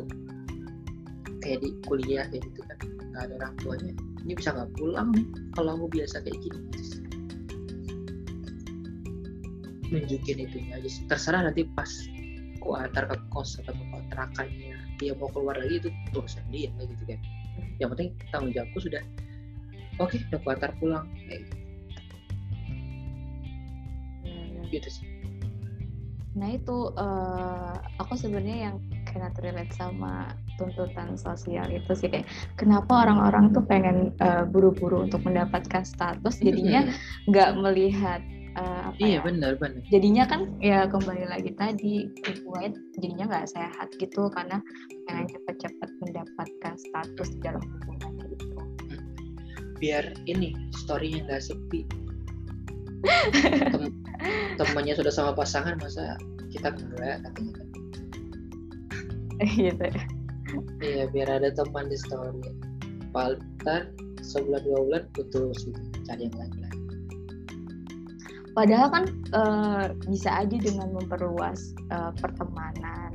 kayak di kuliah kayak gitu kan nggak ada orang tuanya ini bisa nggak pulang nih kalau aku biasa kayak gini. Nunjukin itunya aja sih. terserah nanti pas aku antar ke kos atau ke kontrakannya. Dia mau keluar lagi itu urusan dia gitu kan. Yang penting tanggung jawabku sudah. Oke udah aku antar pulang. Kayak gitu sih. Nah itu eh, aku sebenarnya yang kena relate sama tuntutan sosial itu sih kayak kenapa orang-orang tuh pengen eh, buru-buru untuk mendapatkan status? Jadinya Mm-mm. nggak melihat eh, apa iya ya benar benar. jadinya kan ya kembali lagi tadi hubungannya jadinya nggak sehat gitu karena pengen cepet-cepet mendapatkan status di dalam hubungannya gitu. biar ini storynya nggak sepi. *laughs* Tem- temannya sudah sama pasangan masa kita enggak katanya kan. Gitu ya. Iya biar ada teman di story Paltar sebulan dua bulan putus gitu cari yang lain lagi Padahal kan eh, bisa aja dengan memperluas eh, pertemanan,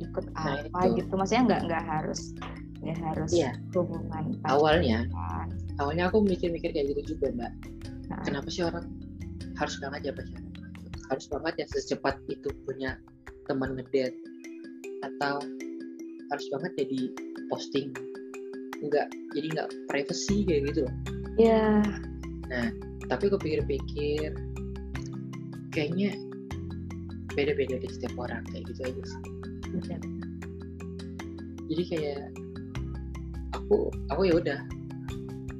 ikut Nah, apa itu. gitu. Maksudnya nggak nggak harus nggak harus Iya. hubungan awalnya pacaran. awalnya aku mikir-mikir kayak gitu juga mbak Nah, kenapa sih orang harus banget ya pacaran harus banget ya secepat itu punya teman ngedate atau harus banget jadi posting. Enggak jadi nggak privacy kayak gitu loh. Ya tapi aku pikir-pikir kayaknya beda-beda di setiap orang kayak gitu aja sih. Benar. jadi kayak aku aku ya udah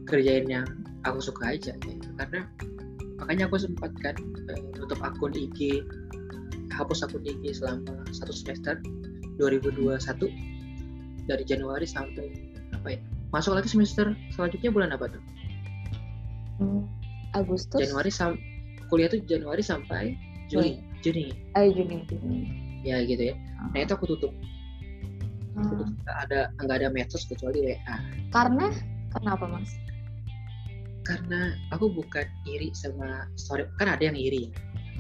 kerjain yang aku suka aja kayak gitu. karena makanya aku sempat kan eh, nutup akun IG hapus akun IG selama satu semester 2021 dari Januari sampai apa ya masuk lagi semester selanjutnya bulan apa tuh? Hmm, Agustus. Januari sam kuliah tuh Januari sampai Juli Juni. Eh Juni Juni. ya gitu ya. Nah itu aku tutup. Aku Ah, tutup nggak ada nggak ada medsos kecuali WA karena kenapa mas? karena aku bukan iri sama story kan ada yang iri ya.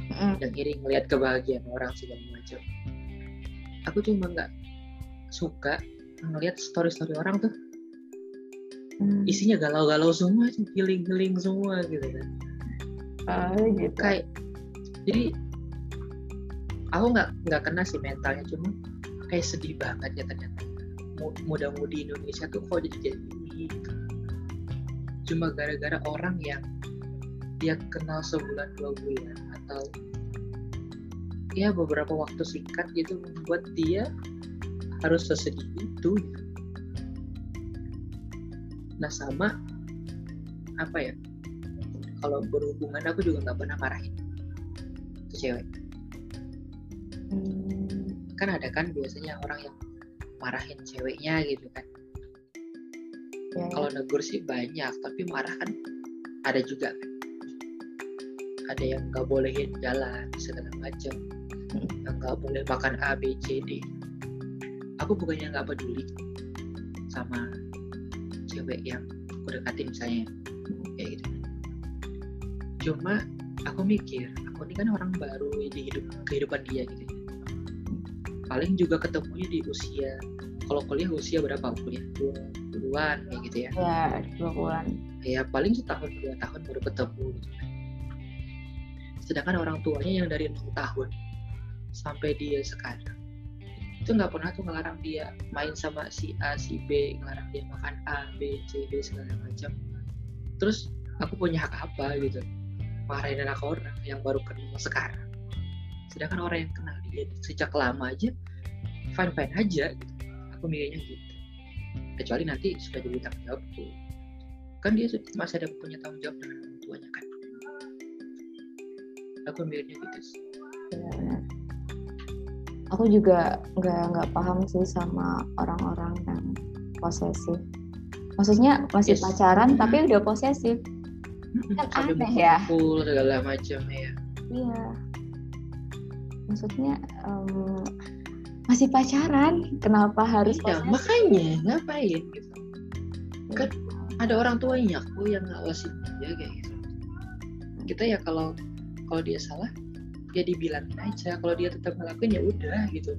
Mm, yang iri ngelihat kebahagiaan orang segala macam. Aku cuma nggak suka ngelihat story story orang tuh hmm. isinya galau-galau semua healing-healing semua gitu kan Ah, gitu. kayak jadi aku nggak nggak kena sih mentalnya cuma kayak sedih banget ya ternyata muda-mudi Indonesia tuh kok jadi kayak gini gitu. cuma gara-gara orang yang dia kenal sebulan dua bulan atau ya beberapa waktu singkat gitu membuat dia harus sesedih itu gitu. nah sama apa ya kalau berhubungan aku juga nggak pernah marahin itu cewek hmm. kan ada kan biasanya orang yang marahin ceweknya gitu kan ya, ya. kalau negur sih banyak tapi marah kan ada juga kan ada yang nggak bolehin jalan segala macam hmm. yang nggak boleh makan A B C D aku bukannya nggak peduli sama cewek yang aku deketin misalnya kayak gitu. Cuma aku mikir aku ini kan orang baru di hidup kehidupan dia gitu. Paling juga ketemunya di usia kalau kuliah usia berapa? Kuliah dua puluhan kayak gitu ya. Ya dua bulan ya paling setahun dua tahun baru ketemu gitu. Kan sedangkan orang tuanya yang dari enam tahun sampai dia sekarang itu nggak pernah tuh ngelarang dia main sama si A si B ngelarang dia makan A B C D segala macam. Terus aku punya hak apa gitu? Marahin anak orang yang baru kenal sekarang. Sedangkan orang yang kenal dia sejak lama aja fine fine aja gitu. aku mikirnya gitu. Kecuali nanti sudah jadi tanggung jawab tuh kan dia masih ada punya tanggung jawab dengan orang tuanya kan. Aku mikirnya gitu sih aku juga nggak nggak paham sih sama orang-orang yang posesif. Maksudnya masih yes. pacaran tapi udah posesif. Kan Sampai aneh ya. full segala macam ya iya. Maksudnya um, masih pacaran kenapa harus iya, makanya ngapain gitu? Kan ada orang tuanya aku yang ngawasin dia kayak gitu. Kita ya kalau kalau dia salah ya dibilangin aja. Kalau dia tetap ngelakuin ya udah gitu.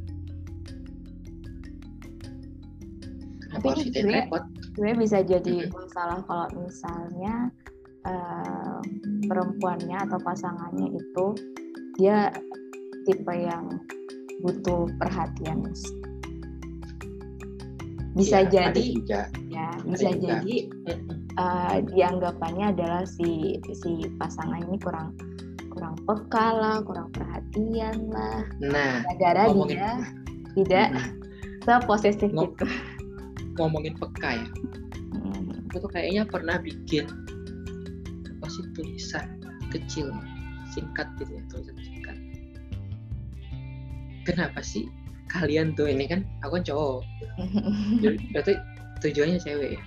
Tapi harus gue, repot? gue bisa jadi mm-hmm. masalah kalau misalnya uh, perempuannya atau pasangannya itu dia tipe yang butuh perhatian. Bisa ya, jadi. ya bisa jadi uh, dianggapannya adalah si si pasangan ini kurang kurang peka lah, kurang perhatian lah. Nah, gara-gara dia tidak hmm. seposesif Ngom gitu. Ngomongin peka ya, hmm. aku tuh kayaknya pernah bikin apa sih tulisan kecil singkat gitu ya tulisan singkat. Kenapa sih kalian tuh ini kan aku kan cowok, *laughs* berarti tujuannya cewek ya.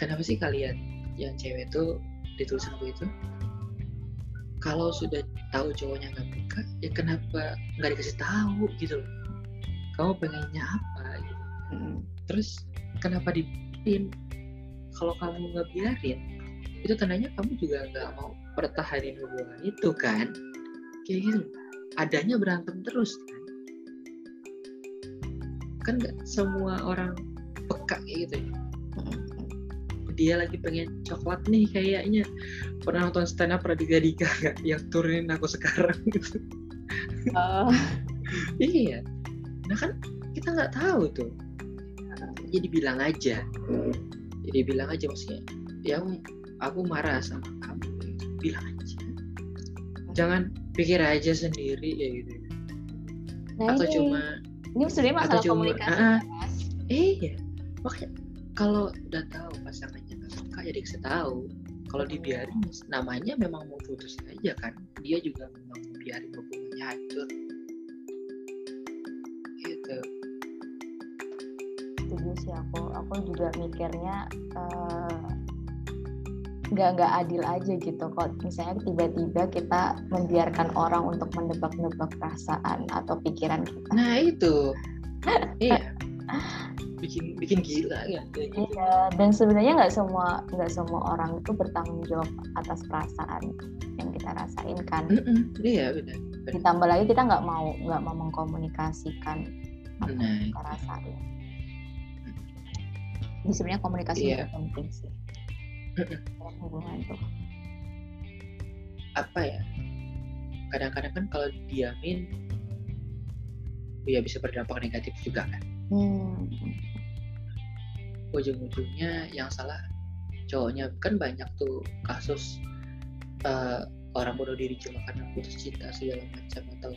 Kenapa sih kalian yang cewek tuh di tulisanku itu kalau sudah tahu cowoknya nggak peka ya kenapa nggak dikasih tahu gitu? Loh kamu pengennya apa gitu? Hmm. terus kenapa dibiarin? Kalau kamu nggak biarin itu tandanya kamu juga nggak mau pertahanin hubungan itu kan? Kayak gitu. Adanya berantem terus kan? Kan nggak semua orang peka kayak gitu ya dia lagi pengen coklat nih kayaknya. Pernah nonton stand up Radika Dika gak yang turunin aku sekarang? Gitu uh. iya. Nah kan kita nggak tahu tuh. Jadi bilang aja. Jadi bilang aja maksudnya. Ya aku marah sama kamu. Bilang aja. Jangan pikir aja sendiri ya gitu. Nah, atau ini, cuma ini sebenarnya masalah cuma, komunikasi uh, iya. Makanya kalau udah tahu pasangannya ya dikasih tahu. Kalau dibiarin namanya memang mau putus aja kan. Dia juga memang mau biarin hubungannya hancur. Gitu. Setuju sih aku. Aku juga mikirnya uh, nggak nggak adil aja gitu. Kok misalnya tiba-tiba kita membiarkan orang untuk mendebak-nebak perasaan atau pikiran kita. Nah itu. *laughs* Iya bikin bikin gila ya gitu. iya dan sebenarnya nggak semua nggak semua orang itu bertanggung jawab atas perasaan yang kita rasain kan. Mm -mm, iya benar, ditambah lagi kita nggak mau nggak mau mengkomunikasikan apa yang kita rasain. Ini sebenarnya komunikasi iya. penting sih. Hubungan tuh apa ya? Kadang-kadang kan kalau diamin ya bisa berdampak negatif juga kan? Hmm. Ujung-ujungnya yang salah cowoknya. Kan banyak tuh kasus eh, orang bunuh diri cuma karena putus cinta segala macam atau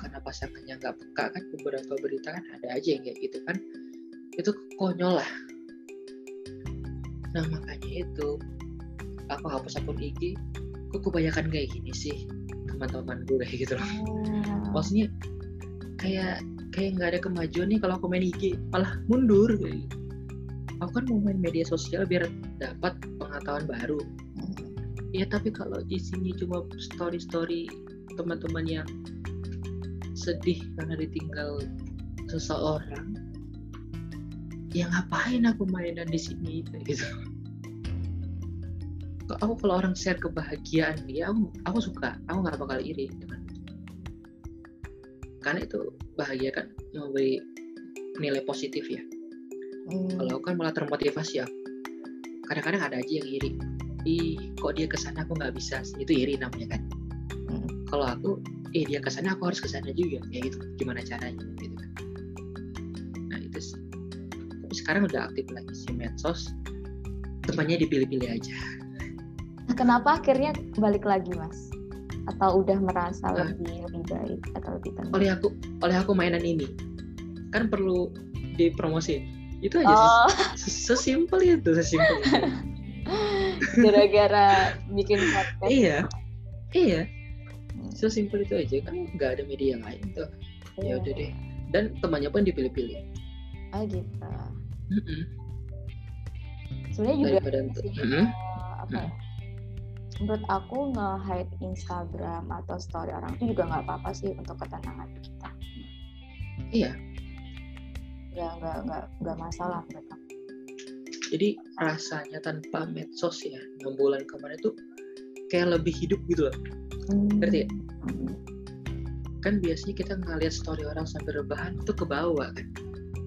karena pasangannya nggak peka. Kan beberapa berita kan ada aja yang kayak gitu kan. Itu konyol lah. Nah makanya itu aku hapus akun IG kok kebanyakan kayak gini sih teman-teman gue kayak *laughs* gitu loh. Oh. maksudnya kayak kayak nggak ada kemajuan nih kalau aku main IG malah mundur. kayak gitu. Aku kan mau main media sosial biar dapat pengetahuan baru. Ya tapi kalau isinya cuma story story teman-teman yang sedih karena ditinggal seseorang ya ngapain aku mainan di sini gitu. Aku kalau orang share kebahagiaan dia aku, aku suka. Aku nggak bakal iri dengan itu. karena itu bahagia kan memberi nilai positif ya Hmm. kalau kan malah termotivasi ya kadang-kadang ada aja yang iri. Ih kok dia ke sana aku nggak bisa. Itu iri namanya kan. Hmm. kalau aku eh dia ke sana aku harus ke sana juga. Ya gitu. Gimana caranya gitu kan. Nah itu sih. Tapi sekarang udah aktif lagi si medsos. Temannya dipilih-pilih aja. Nah, kenapa akhirnya balik lagi mas? Atau udah merasa Ah. lebih lebih baik atau lebih tenang? oleh aku oleh aku mainan ini. Kan perlu dipromosin itu aja Oh, *laughs* sih sesimpel itu sesimpel itu *laughs* gara-gara bikin podcast. iya iya sesimpel itu aja kan nggak ada media yang lain tuh ya Iya. udah deh dan temannya pun dipilih-pilih Oh gitu. Mm-mm. Sebenarnya juga daripada sih, Mm-mm. eh, apa ya? Menurut aku nge-hide Instagram atau story orang itu juga nggak apa-apa sih untuk ketenangan kita. Iya. Nggak nggak nggak nggak masalah aku. jadi rasanya tanpa medsos ya enam bulan kemarin tuh kayak lebih hidup gitu loh Ngerti ya? Hmm. kan biasanya kita ngeliat story orang sampai rebahan tuh ke bawah kan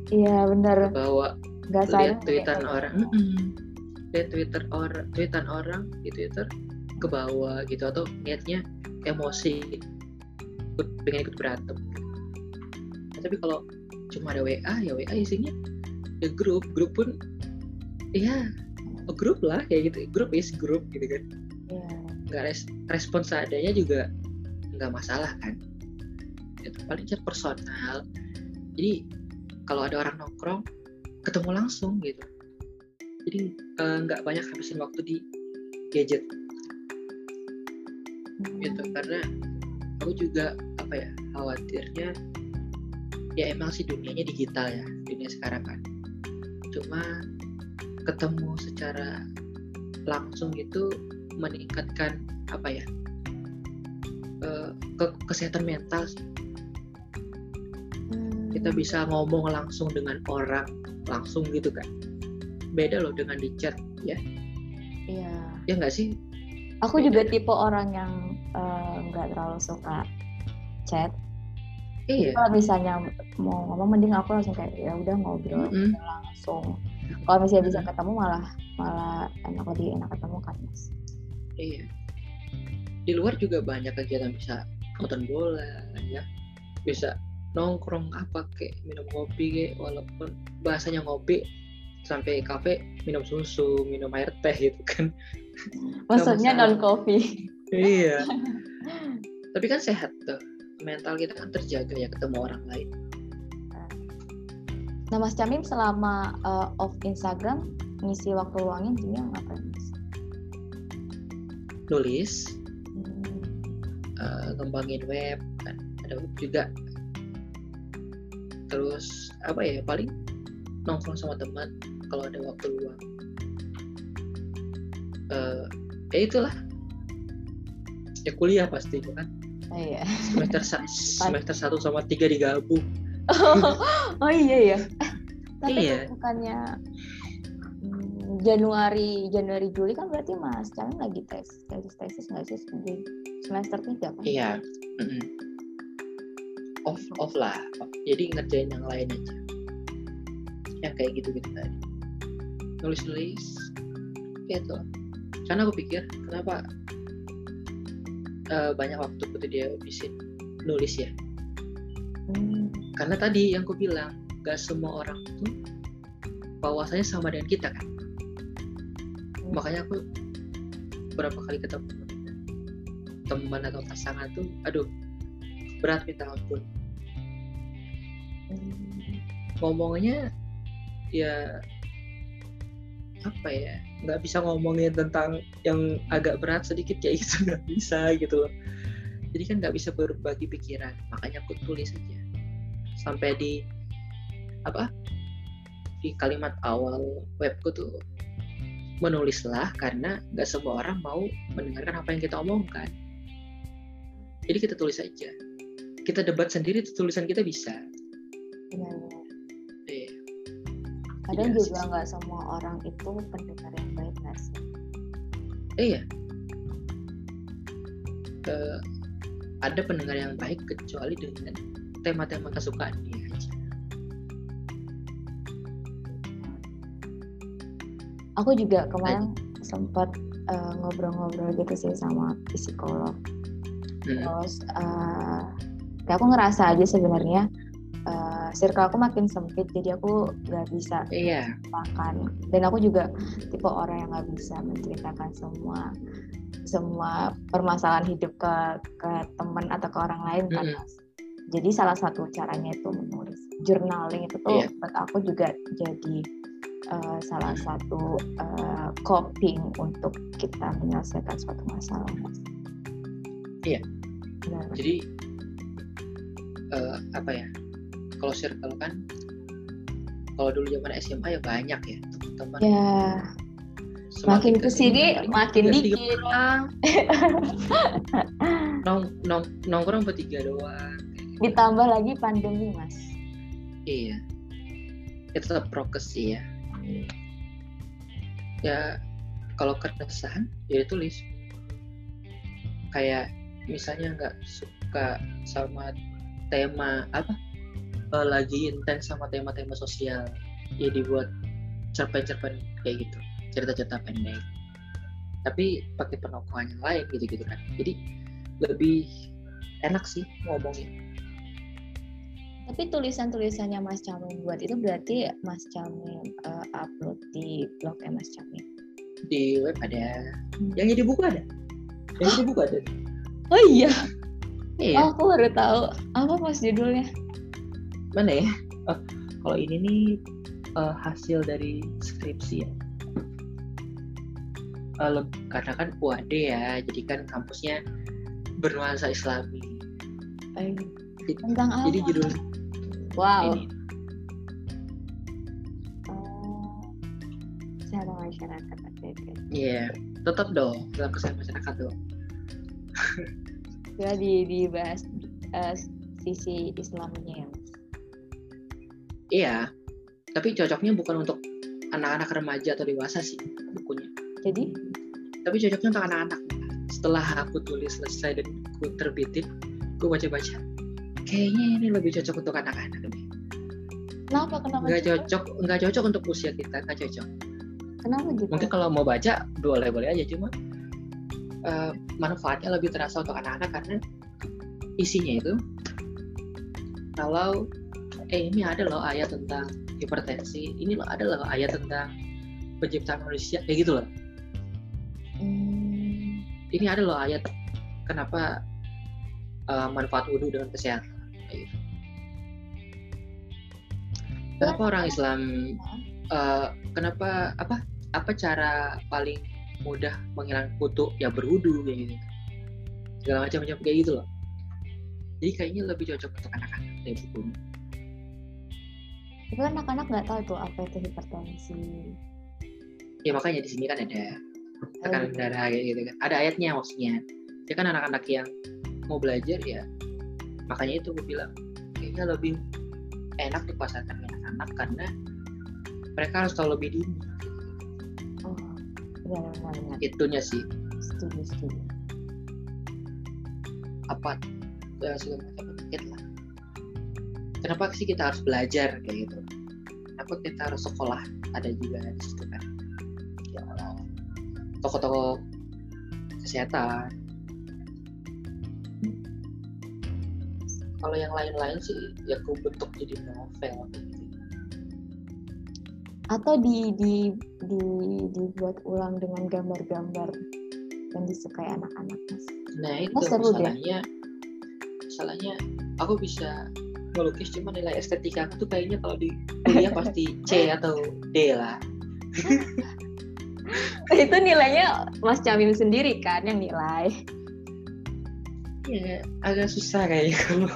Iya bener. ke bawah Nggak lihat tweetan kayak- orang Mm-mm. lihat twitter orang tweetan orang di twitter ke bawah gitu atau niatnya emosi ikut pengen ikut berantem Nah, tapi kalau cuma ada WA ya WA isinya ya grup grup pun ya grup lah kayak gitu. Grup is grup gitu kan. Iya. nggak res respon seadanya juga nggak masalah kan. Itu paling chat personal. Jadi kalau ada orang nongkrong ketemu langsung gitu. Jadi eh, nggak banyak habisin waktu di gadget. Gitu Hmm. karena aku juga apa ya khawatirnya ya emang sih dunianya digital ya dunia sekarang kan cuma ketemu secara langsung itu meningkatkan apa ya eh, ke kesehatan mental sih. Hmm. kita bisa ngomong langsung dengan orang langsung gitu kan beda loh dengan di chat ya Iya. ya nggak sih Aku Beda juga ya. tipe orang yang eh, nggak terlalu suka chat. Iya Kalau misalnya mau ngomong mending aku langsung kayak ya udah ngobrol Mm-mm. langsung. Kalau misalnya bisa ketemu malah malah enak lebih enak ketemu kan mas. iya di luar juga banyak kegiatan bisa nonton bola ya bisa nongkrong apa kayak minum kopi kayak walaupun bahasanya ngopi sampai kafe minum susu minum air teh gitu kan Maksudnya non coffee. iya *laughs* tapi kan sehat tuh mental kita kan terjaga ya ketemu orang lain. Nah Mas Camim selama eh, off Instagram ngisi waktu luangnya dia ngapain mas? nulis. Hmm. eh, ngembangin web kan. Ada web juga. Terus apa ya paling nongkrong sama teman kalau ada waktu luang. Eh, ya itulah. Ya kuliah pasti kan Oh iya. semester semester satu sama tiga digabung *laughs* oh iya ya. Eh, tapi Iya. bukannya hmm, Januari Januari Juli kan berarti Mas Camim lagi tes tesis tesis nggak sih di semester tiga kan? iya mm-mm. off off lah jadi ngerjain yang lain aja yang kayak gitu gitu tadi nulis nulis gitu karena aku pikir kenapa uh, banyak waktu ketika dia bisa nulis ya Hmm. karena tadi yang aku bilang gak semua orang tuh wawasannya sama dengan kita kan Hmm. makanya aku berapa kali ketemu teman atau pasangan tuh aduh berat minta ampun Hmm. ngomongnya ya apa ya nggak bisa ngomongin tentang yang agak berat sedikit kayak gitu nggak bisa gitu loh. Jadi kan nggak bisa berbagi pikiran makanya aku tulis aja. Sampai di apa di kalimat awal webku tuh menulislah karena nggak semua orang mau mendengarkan apa yang kita omongkan. Jadi kita tulis aja. Kita debat sendiri tulisan kita bisa. Kadang Iya juga nggak semua orang itu pendengar yang baik nggak sih? Iya. Eh, ada pendengar yang baik kecuali dengan tema-tema kesukaan dia aja. Aku juga kemarin sempat eh, ngobrol-ngobrol gitu sih sama psikolog. Hmm. Terus eh, ya aku ngerasa aja sebenarnya circle aku makin sempit, jadi aku nggak bisa Iya. makan. Dan aku juga tipe orang yang nggak bisa menceritakan semua semua permasalahan hidup ke ke teman atau ke orang lain kan. Mm-mm. Mas. Jadi salah satu caranya itu menulis. Journaling itu tuh Iya. buat aku juga jadi eh, salah satu eh, coping untuk kita menyelesaikan suatu masalah. Mas. Iya. Benar. Jadi eh, apa ya? Kalau circle kan kalau dulu zaman SMA ya banyak ya teman-teman. Ya, makin ke sini makin dikit. *laughs* nong, nong, nongkrong bertiga doang. Ditambah lagi pandemi, Mas. Iya. Ya tetap prokes sih ya. Ya kalau keresahan ya tulis. Kayak misalnya nggak suka sama tema apa eh, lagi intens sama tema-tema sosial. Ya dibuat cerpen-cerpen kayak gitu cerita-cerita pendek. Tapi pakai penokohan yang lain gitu-gitu kan. Jadi lebih enak sih ngomongnya Tapi tulisan-tulisannya Mas Camin buat itu berarti Mas Camin eh, upload di blognya Mas Camin. di web ada. Yang jadi buku ada? Yang jadi buku ada? Oh iya, iya. Oh, aku baru tahu. Apa Mas judulnya? Mana ya Oh, *laughs* kalau ini nih eh, hasil dari skripsi ya leb- karena kan UAD ya jadi kan kampusnya bernuansa islami Eh, Jadi- tentang apa? jadi judul wow. ini Oh, secara masyarakat oke oke. Iya, tetap dong dalam kesehatan masyarakat dong. *laughs* Ya di dibahas eh, sisi Islaminya ya. Iya, tapi cocoknya bukan untuk anak-anak remaja atau dewasa sih bukunya. Jadi Tapi cocoknya untuk anak-anak. Setelah aku tulis selesai dan aku terbitin, aku baca-baca. Kayaknya ini lebih cocok untuk anak-anak kenapa kenapa? Nggak gitu? cocok, nggak cocok untuk usia kita, nggak cocok. Kenapa gitu? Mungkin kalau mau baca boleh-boleh aja, cuma eh, manfaatnya lebih terasa untuk anak-anak karena isinya itu kalau eh ini ada loh ayat tentang hipertensi, ini loh ada loh ayat tentang penciptaan manusia, kayak gitu loh. Hmm, Ini ada loh ayat kenapa eh, manfaat wudhu dengan kesehatan. Kayak gitu. Kenapa orang Islam eh, kenapa apa apa cara paling mudah menghilangkan kutu ya berwudu kayak gitu segala macam macam kayak gitu loh jadi kayaknya lebih cocok untuk anak-anak dari buku ini. Tapi kan anak-anak nggak tahu tuh apa itu hipertensi. ya makanya di sini kan ada tekanan darah kayak gitu kan. Ada ayatnya maksudnya. Ya kan anak-anak yang mau belajar ya makanya itu gue bilang kayaknya lebih enak dipasarkan anak-anak karena mereka harus tahu lebih dini. Oh, benar benar benar. itunya sih. Setuju setuju. apa ya, segala macam. Penyakit lah kenapa sih kita harus belajar kayak gitu kenapa kita harus sekolah ada juga di situ kan ya toko-toko kesehatan kalau yang lain-lain sih ya aku bentuk jadi novel gitu. atau di di di dibuat ulang dengan gambar-gambar yang disukai anak-anak mas nah itu seru deh. masalahnya masalahnya aku bisa melukis cuma nilai estetika aku tuh kayaknya kalau di kuliah pasti C atau D lah. *laughs* Itu nilainya mas Camim sendiri kan yang nilai. Ya agak susah kayaknya kalau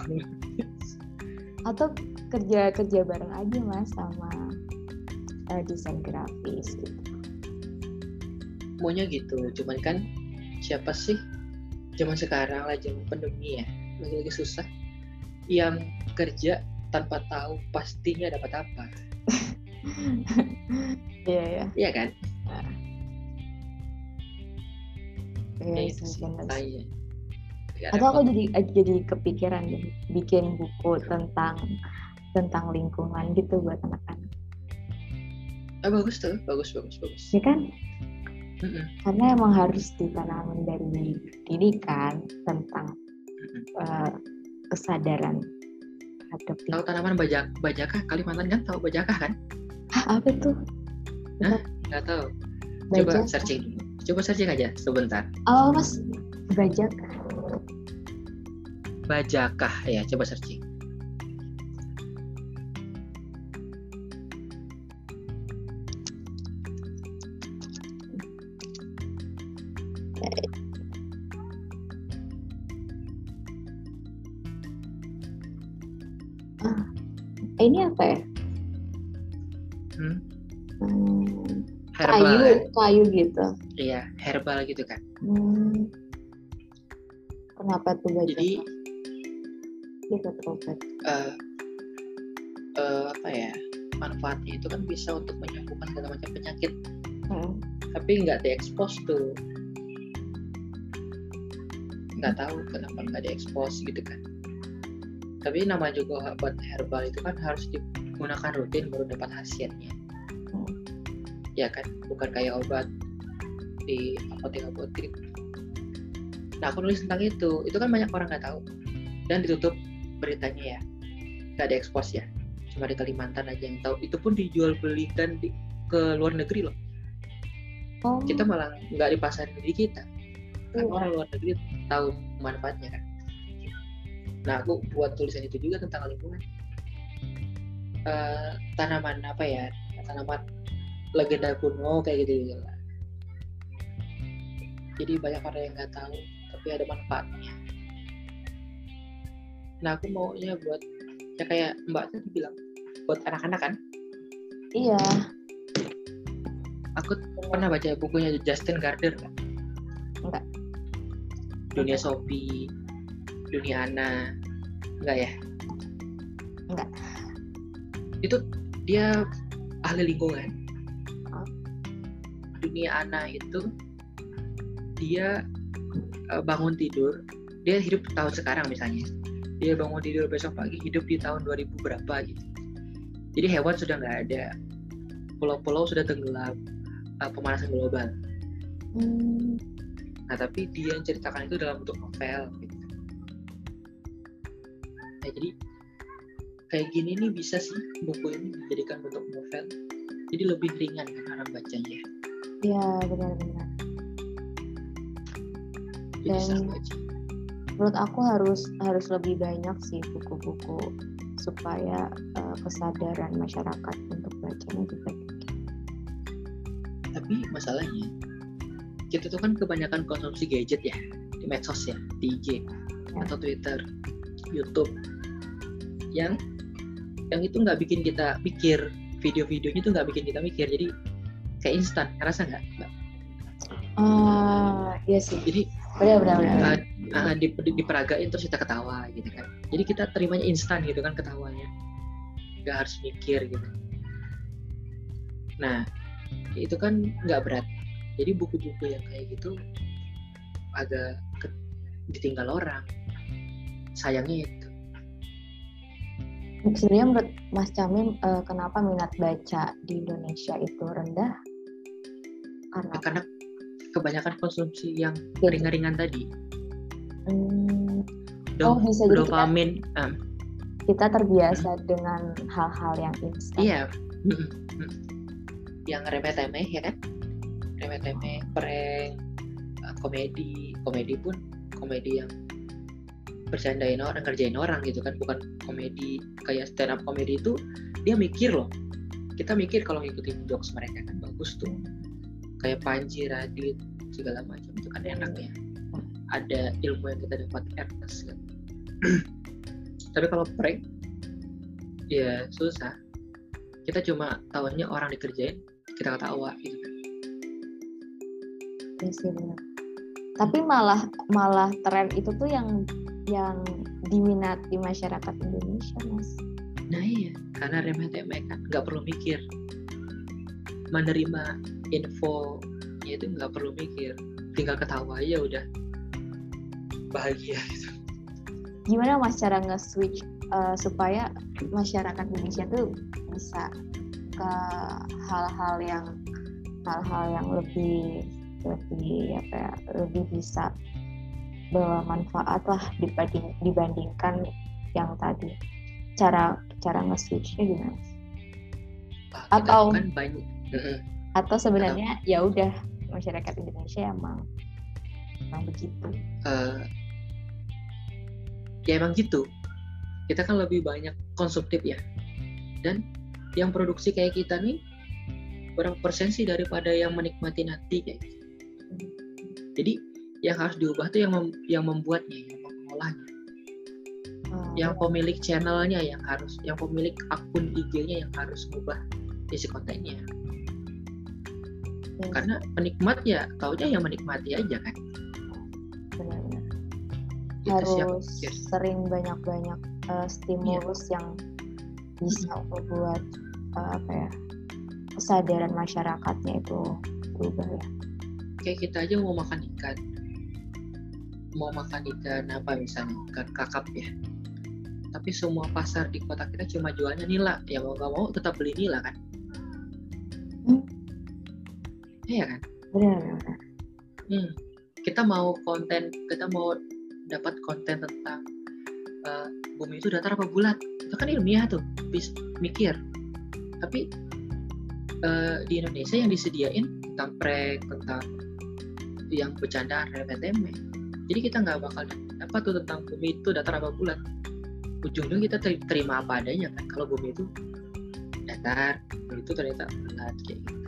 atau kerja kerja bareng aja mas sama eh, desain grafis gitu. Maunya gitu cuman kan siapa sih? Zaman sekarang lah zaman pandemi ya lagi-lagi susah yang kerja tanpa tahu pastinya dapat apa. *laughs* Iya ya iya kan? Iya Kayak itu sih, atau aku jadi eh, jadi kepikiran deh bikin buku tentang tentang lingkungan gitu buat anak-anak. Ah, bagus tuh bagus bagus bagus. Ya kan? Mm-mm, karena emang harus ditanamin dari dini kan tentang mm-mm. eh, kesadaran terhadap tahu tanaman bajak bajakah? Kalimantan kan tahu bajakah kan? Hah, apa tuh nggak tahu. Coba Bajak. searching. Coba searching aja sebentar. Oh mas bajak. Bajakah. Ya coba searching kayu gitu. Iya herbal gitu kan. Hmm. kenapa tuh bajak jadi obat. Eh eh, apa ya manfaatnya itu kan bisa untuk menyembuhkan segala macam penyakit. Hmm. tapi nggak diekspos tuh. Nggak tahu kenapa nggak diekspos gitu kan. Tapi nama juga obat herbal itu kan harus digunakan rutin baru dapat hasilnya. Ya kan? Bukan kayak obat di apotek apotek nah aku nulis tentang itu. Itu kan banyak orang nggak tahu. Dan ditutup beritanya ya. Nggak diekspos ya. Cuma di Kalimantan aja yang tahu. Itu pun dijual belikan di, ke luar negeri loh. Oh, kita malah nggak di kita. Kan Iya. orang luar negeri tahu manfaatnya kan. Nah aku buat tulisan itu juga tentang lingkungan. Eh, tanaman apa ya? Tanaman legenda kuno kayak gitu gitu lah jadi banyak orang yang nggak tahu tapi ada manfaatnya nah aku maunya buat ya kayak mbak tadi bilang buat anak-anak kan iya aku pernah baca bukunya Justin Gardner nggak? Enggak. Dunia Sophie, Dunia Ana, enggak ya? Enggak. Itu dia ahli lingkungan. Dunia Ana itu dia eh, bangun tidur, dia hidup tahun sekarang misalnya. Dia bangun tidur besok pagi hidup di tahun 2000 berapa gitu. Jadi hewan sudah nggak ada, pulau-pulau sudah tenggelam, eh, pemanasan global. Hmm. Nah, tapi dia yang ceritakan itu dalam bentuk novel. Gitu. Nah, jadi kayak gini nih bisa sih buku ini dijadikan bentuk novel. Jadi lebih ringan kan orang bacanya. Iya benar-benar Dan- menurut aku harus harus lebih banyak sih buku-buku supaya eh, kesadaran masyarakat untuk bacanya juga tinggi. Tapi masalahnya kita tuh kan kebanyakan konsumsi gadget ya di medsos ya, di IG Ya. atau Twitter, YouTube, yang yang itu nggak bikin kita mikir video-videonya tuh nggak bikin kita mikir jadi kayak instan ngerasa nggak Mbak? Ah, iya sih. jadi Benar-benar. benar. uh, uh, di, di- diperagain terus kita ketawa gitu kan jadi kita terimanya instan gitu kan ketawanya nggak harus mikir gitu nah itu kan nggak berat jadi buku-buku yang kayak gitu agak ke- ditinggal orang sayangnya itu Sebenarnya menurut Mas Camim eh, kenapa minat baca di Indonesia itu rendah? Karena karena kebanyakan konsumsi yang Gadget. ringan-ringan tadi. Hmm, oh bisa jadi kita, dopamin um, kita terbiasa dengan hal-hal yang instan. Iya. Yang remeh-temeh ya kan? Remeh-temeh prank uh, komedi. Komedi pun komedi yang bercandain orang kerjain orang gitu kan. Bukan komedi kayak stand up komedi itu dia mikir loh. Kita mikir kalau ngikutin jokes mereka kan bagus tuh kayak Panji Radit segala macam itu kan enak ya. Ada ilmu yang kita dapat Ernest kan. *clears throat* Tapi kalau prank ya susah. Kita cuma tahunya orang dikerjain kita ketawa gitu kan. Sih benar. Tapi malah malah tren itu tuh yang yang diminati masyarakat Indonesia, Mas. nah iya karena remeh temeh kan nggak perlu mikir menerima info ya itu nggak perlu mikir. Tinggal ketawa aja udah. Bahagia gitu. Gimana Mas cara nge-switch uh, supaya masyarakat Indonesia tuh bisa ke hal-hal yang hal-hal yang lebih lebih apa ya, lebih bisa bawa manfaat lah dibanding dibandingkan yang tadi. Cara cara nge-switchnya gimana? Kita Atau- kan banyak. *laughs* atau sebenarnya ya udah masyarakat Indonesia emang emang begitu. Eh, ya emang gitu. Kita kan lebih banyak konsumtif ya. Dan yang produksi kayak kita nih berapa persen sih daripada yang menikmati nanti kayak gitu. jadi yang harus diubah tuh yang mem- yang membuatnya yang mengolahnya Oh, yang pemilik channelnya yang harus yang pemilik akun IG-nya yang harus mengubah isi kontennya iya, karena penikmat ya taunya yang menikmati aja kan benar-benar. Siap harus mikir. sering banyak-banyak uh, stimulus Iya. yang bisa membuat uh, apa ya kesadaran masyarakatnya itu berubah ya kayak kita aja mau makan ikan mau makan ikan apa misalnya ikan kakap ya tapi semua pasar di kota kita cuma jualnya nila ya mau nggak mau tetap beli nila kan Hmm. Iya kan? Benar-benar Hmm. kita mau konten kita mau dapat konten tentang eh, bumi itu datar apa bulat? Itu kan ilmiah tuh bis mikir. Tapi eh, di Indonesia yang disediain tentang prank tentang yang bercandaan remeh-temeh. Jadi kita nggak bakal dapat tuh tentang bumi itu datar apa bulat? Ujung-ujung kita ter- terima apa adanya kan? Kalau bumi itu datar bumi itu ternyata bulat kayak gitu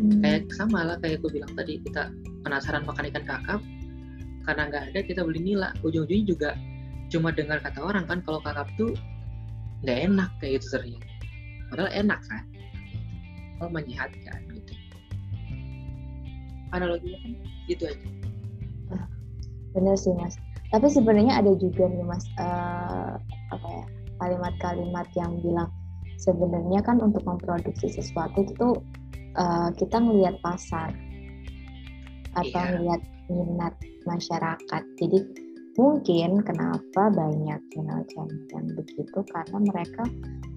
Hmm, kayak sama lah kayak gue bilang tadi kita penasaran makan ikan kakap karena nggak ada kita beli nila. Ujung-ujungnya juga cuma dengar kata orang kan kalau kakap tuh nggak enak kayak gitu ternyata padahal enak kan kalau menyehatkan gitu. Analoginya kan gitu aja. Benar sih mas. Tapi sebenarnya ada juga nih mas eh, apa ya kalimat-kalimat yang bilang sebenarnya kan untuk memproduksi sesuatu itu tuh eh, kita ngelihat pasar atau Iya. ngelihat minat masyarakat. Jadi mungkin kenapa banyak channel-channel yang begitu? Karena mereka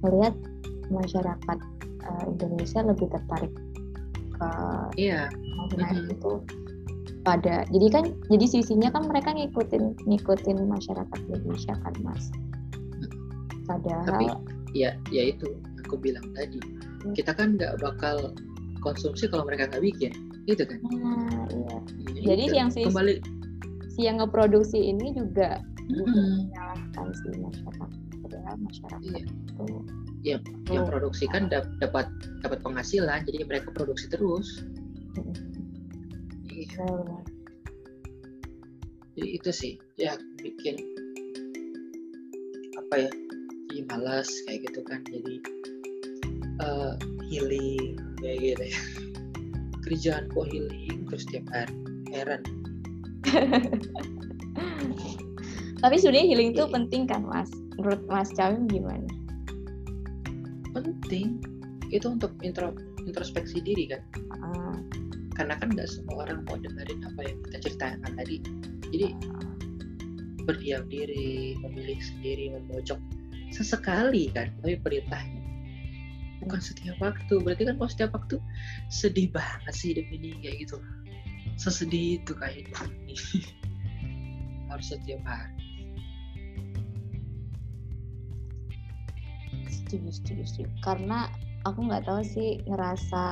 melihat masyarakat eh, Indonesia lebih tertarik ke iya. Nah, Mhm. itu pada jadi kan jadi sisinya kan mereka ngikutin ngikutin masyarakat Indonesia kan mas? Padahal tapi ya ya itu aku bilang tadi. Kita kan nggak bakal konsumsi kalau mereka nggak bikin gitu kan nah, iya. Ya Jadi itu. yang si- kembali si yang ngeproduksi ini juga menyalahkan si masyarakat padahal masyarakat Iya. itu yang Oh. produksi kan dap- dapat dapat penghasilan jadi mereka produksi terus Iya. jadi itu sih ya bikin apa ya jadi malas kayak gitu kan jadi eh, healing kayak gitu ya. Kerjaan kok healing terus tiap hari heran. *laughs* Tapi sebenarnya healing itu Iya. penting kan mas? Menurut mas Cawim gimana? Penting. Itu untuk intro introspeksi diri kan. Ah, karena kan nggak semua orang mau dengerin apa yang kita ceritakan tadi. Jadi berdiam diri memilih sendiri memojok sesekali kan. Tapi perintahnya bukan setiap waktu. Berarti kan kalau setiap waktu sedih banget sih hidup ini kayak gitu. Sesedih itu kayak hidup ini. *laughs* Harus setiap hari. Setuju setuju setuju. Karena aku nggak tahu sih ngerasa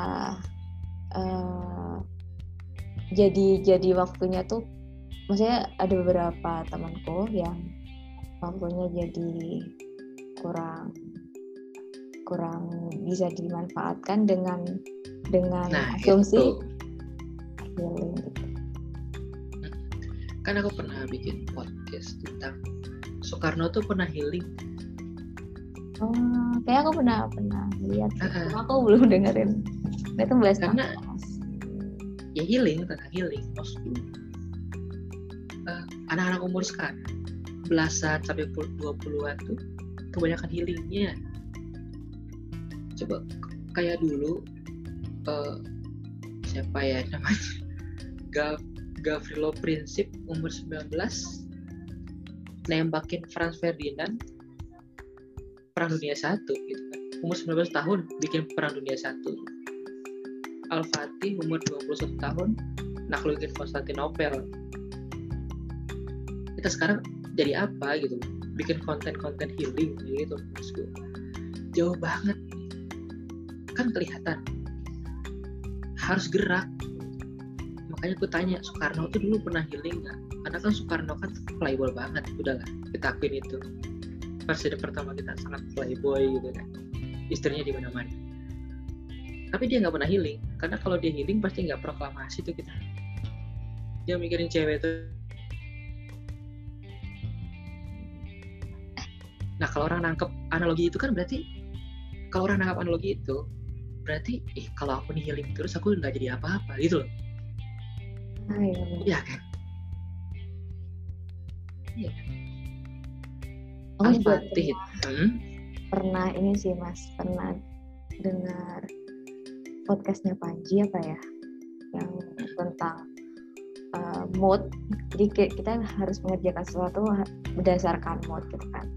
uh, jadi jadi waktunya tuh maksudnya ada beberapa temanku yang waktunya jadi kurang kurang bisa dimanfaatkan dengan dengan nah, asumsi itu. healing gitu. kan aku pernah bikin podcast tentang Soekarno tuh pernah healing Oh, kayak aku pernah pernah lihat. Uh -uh. Aku belum dengerin. Itu bahas karena ya healing tentang healing maksudku uh, anak-anak umur sekarang belasan sampai 20-an tuh kebanyakan healingnya coba. Kayak dulu uh, siapa ya namanya? Gav Gavrilo Prinsip umur 19 nembakin Franz Ferdinand perang dunia satu gitu kan. Umur 19 tahun bikin perang dunia satu. Al-Fatih umur 21 tahun naklukin Konstantinopel. Kita sekarang jadi apa gitu? Bikin konten-konten healing gitu. Jauh banget kan kelihatan. Harus gerak. Makanya aku tanya Soekarno tuh dulu pernah healing nggak? Karena kan Soekarno kan playboy banget udahlah kita akuin itu. Presiden pertama kita sangat playboy gitu kan. Istrinya di mana-mana. Tapi dia nggak pernah healing. Karena kalau dia healing pasti nggak proklamasi tuh kita. Dia mikirin cewek tuh. Nah kalau orang nangkep analogi itu kan berarti kalau orang nangkep analogi itu berarti eh kalau aku nih healing terus aku nggak jadi apa-apa gitu loh ah, iya, iya kan iya Oh, Al-Fatih. pernah, Hmm? pernah ini sih mas, pernah dengar podcastnya Panji apa ya, yang tentang uh, mood. Jadi ki- kita harus mengerjakan sesuatu berdasarkan mood gitu kan.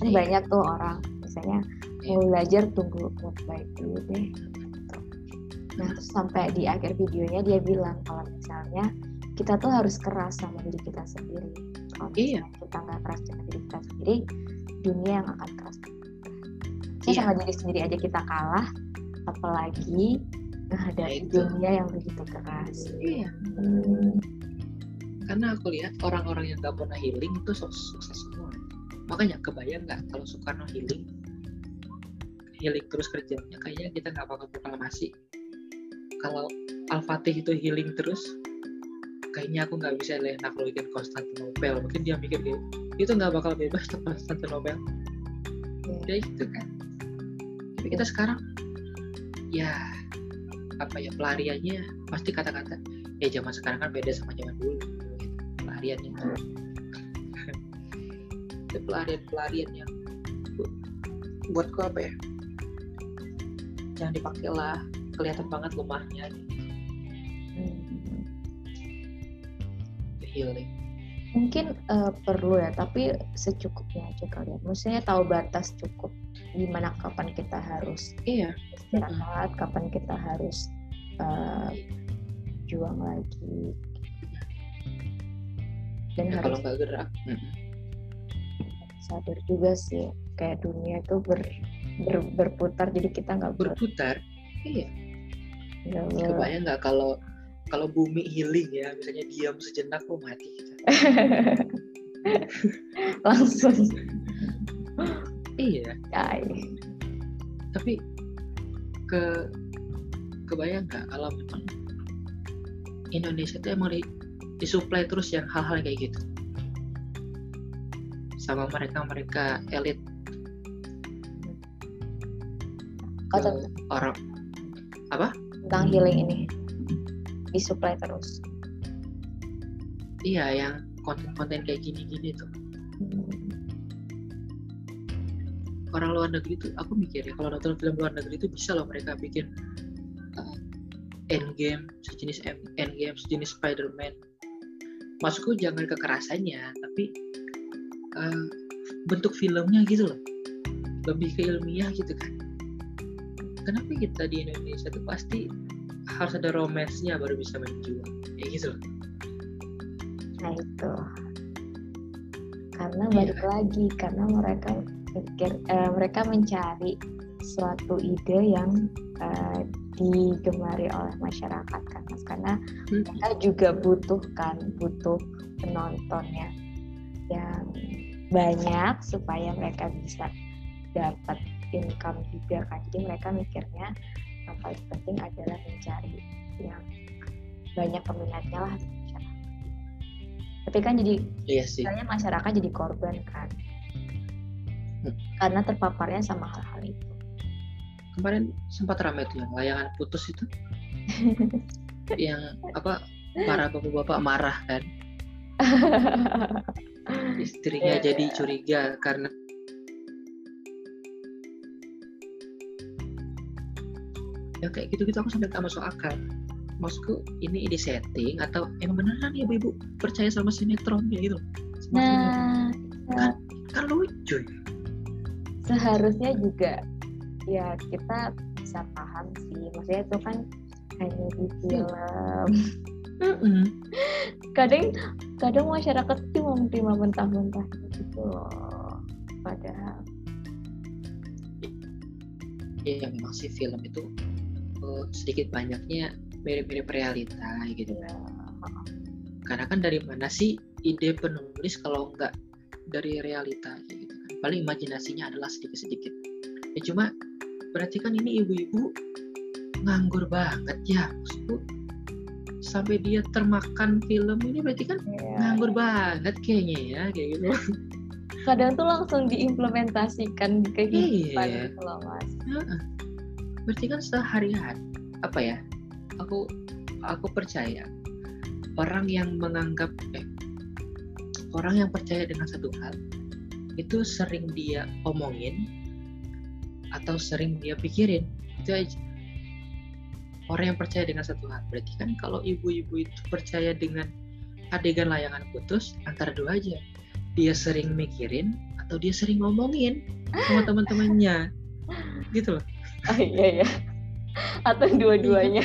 Kan Iya. banyak tuh orang, misalnya mau belajar tunggu mood baik dulu deh. gitu. Nah terus sampai di akhir videonya dia bilang kalau misalnya kita tuh harus keras sama diri kita sendiri. Kalau Iya. kita nggak keras dengan diri kita sendiri, dunia yang akan keras. Saya Iya. sama diri sendiri aja kita kalah, apalagi menghadapi Nah, dunia yang begitu keras. Iya. Hmm, karena aku lihat orang-orang yang gak pernah healing itu sukses semua makanya kebayang nggak kalau Soekarno healing healing terus kerjanya kayaknya kita nggak bakal proklamasi kalau Al-Fatih itu healing terus kayaknya aku nggak bisa lihat naklukin Konstantinopel. Mungkin dia mikir gitu itu nggak bakal bebas tuh *laughs* Konstantinopel. Iya. ya gitu kan. Tapi kita sekarang ya apa ya pelariannya pasti kata-kata ya zaman sekarang kan beda sama zaman dulu. Gitu. pelariannya itu pelarian pelarian yang bu- *laughs* buatku apa ya jangan dipakai lah kelihatan banget lemahnya gitu. hmm. healing Mungkin eh, perlu ya, tapi secukupnya aja kalian. Maksudnya tahu batas cukup. Gimana kapan kita harus iya istirahat, kapan kita harus eh, juang lagi. Dan ya, kalau harus nggak gerak mm. sadar juga sih, kayak dunia itu ber, ber- berputar, jadi kita nggak ber, berputar? Iya. Ber- kebayang nggak kalau kalau bumi healing ya misalnya diam sejenak oh mati kita. *laughs* Langsung. Iya. Ay. tapi ke kebayang nggak kalau memang Indonesia itu emang di, disuplai terus yang hal-hal kayak gitu? Sama mereka mereka elit Oh, tentang- orang tentang healing ini. Disuplai terus. iya yang konten-konten kayak gini-gini tuh. Orang luar negeri tuh aku mikir ya kalau nonton film luar negeri itu bisa loh mereka bikin uh, Endgame sejenis Endgame sejenis Spider-Man. Maksudku jangan kekerasannya tapi uh, bentuk filmnya gitu loh. Lebih ke ilmiah gitu kan kenapa kita di Indonesia tuh pasti harus ada romance-nya baru bisa menjual ya gitu loh Nah itu karena Iya. balik lagi karena mereka pikir eh, mereka mencari suatu ide yang eh, digemari oleh masyarakat kan mas karena Hmm. mereka juga butuh kan butuh penontonnya yang banyak supaya mereka bisa dapat income juga kan jadi mereka mikirnya yang paling penting adalah mencari yang banyak peminatnya lah di masyarakat tapi kan jadi Iya sih. misalnya masyarakat jadi korban kan Hmm. karena terpaparnya sama hal-hal itu Kemarin sempat ramai tuh yang layangan putus itu. *laughs* yang apa para bapak-bapak marah kan *laughs* istrinya Iya. jadi curiga karena ya kayak gitu-gitu aku sampai tak masuk akal. Maksudku ini di setting atau emang beneran ya ibu percaya sama sinetron ya gitu. Sama sinetron. nah kan lucu ya. seharusnya juga ya kita bisa paham sih. Maksudnya itu kan hanya di film. Kadang kadang masyarakat tuh mau terima mentah-mentah gitu loh. Padahal. Ya memang sih film itu sedikit banyaknya mirip-mirip realita gitu. Ya karena kan dari mana sih ide penulis kalau nggak dari realita gitu kan? Paling imajinasinya adalah sedikit-sedikit. Ya cuma berarti kan ini ibu-ibu nganggur banget ya maksudku. Sampai dia termakan film ini berarti kan ya. nganggur banget kayaknya ya kayak gitu. Kadang tuh langsung diimplementasikan ke kehidupan Iya. gitu loh mas. Heeh. Berarti kan sehari-hari apa ya aku aku percaya orang yang menganggap eh orang yang percaya dengan satu hal itu sering dia omongin atau sering dia pikirin itu aja. Orang yang percaya dengan satu hal. Berarti kan kalau ibu-ibu itu percaya dengan adegan layangan putus antara dua aja. Dia sering mikirin atau dia sering ngomongin sama teman-temannya. *laughs* Gitu loh oh iya ya atau dua-duanya.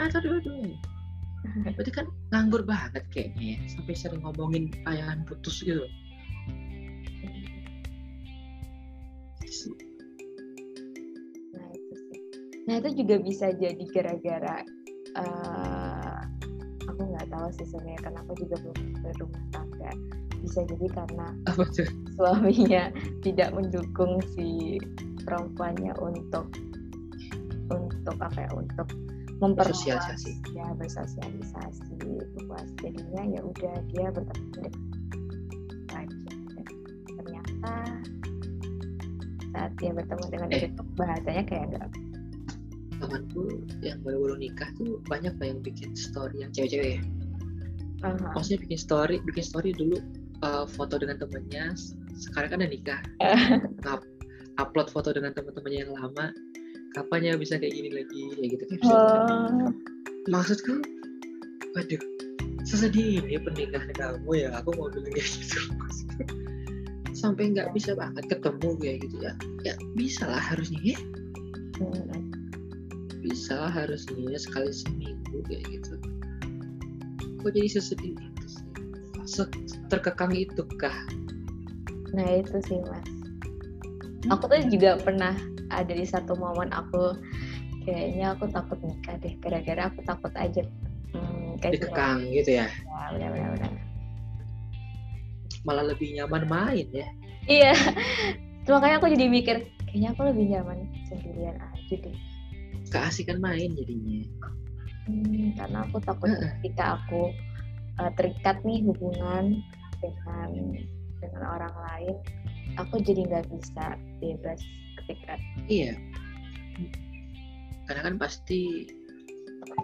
Atau dua-duanya. Berarti kan nganggur banget kayaknya ya sampai sering ngomongin layangan putus gitu. Nah itu sih. Nah itu juga bisa jadi gara-gara eh, aku nggak tahu sih sebenarnya karena aku juga belum berumah tangga bisa jadi karena apa tuh suaminya tidak mendukung si perempuannya untuk untuk apa ya untuk memperluas Bersosialisasi. ya bersosialisasi luas jadinya ya udah dia Dan ternyata saat dia bertemu dengan Eh. itu bahasanya kayak enggak temanku yang baru-baru nikah tuh banyak lah yang bikin story yang cewek-cewek ya Aha. maksudnya bikin story bikin story dulu uh, foto dengan temennya sekarang kan udah nikah. *laughs* Ngap- upload foto dengan teman-temannya yang lama kapan ya bisa kayak gini lagi? Kayak gitu kayak Oh, maksudku waduh sesedih ini pernikahan kamu ya aku mau bilang kayak gitu. Maksudku, *laughs* sampai nggak bisa banget ketemu kayak gitu ya. Ya bisa lah harusnya ya. Bisa lah harusnya sekali seminggu kayak gitu. Kok jadi sesedih terkekang itu kah? Nah itu sih mas. Aku tuh juga pernah ada di satu momen aku kayaknya aku takut nikah deh. Gara-gara aku takut aja hmm, kayak dikekang gitu ya? Ya benar benar benar malah lebih nyaman main ya? Iya. *laughs* Makanya aku jadi mikir kayaknya aku lebih nyaman sendirian aja deh. Keasikan main jadinya. Hmm, karena aku takut ketika aku uh, terikat nih hubungan dengan dengan orang lain aku jadi nggak bisa bebas ketika iya. Karena kan pasti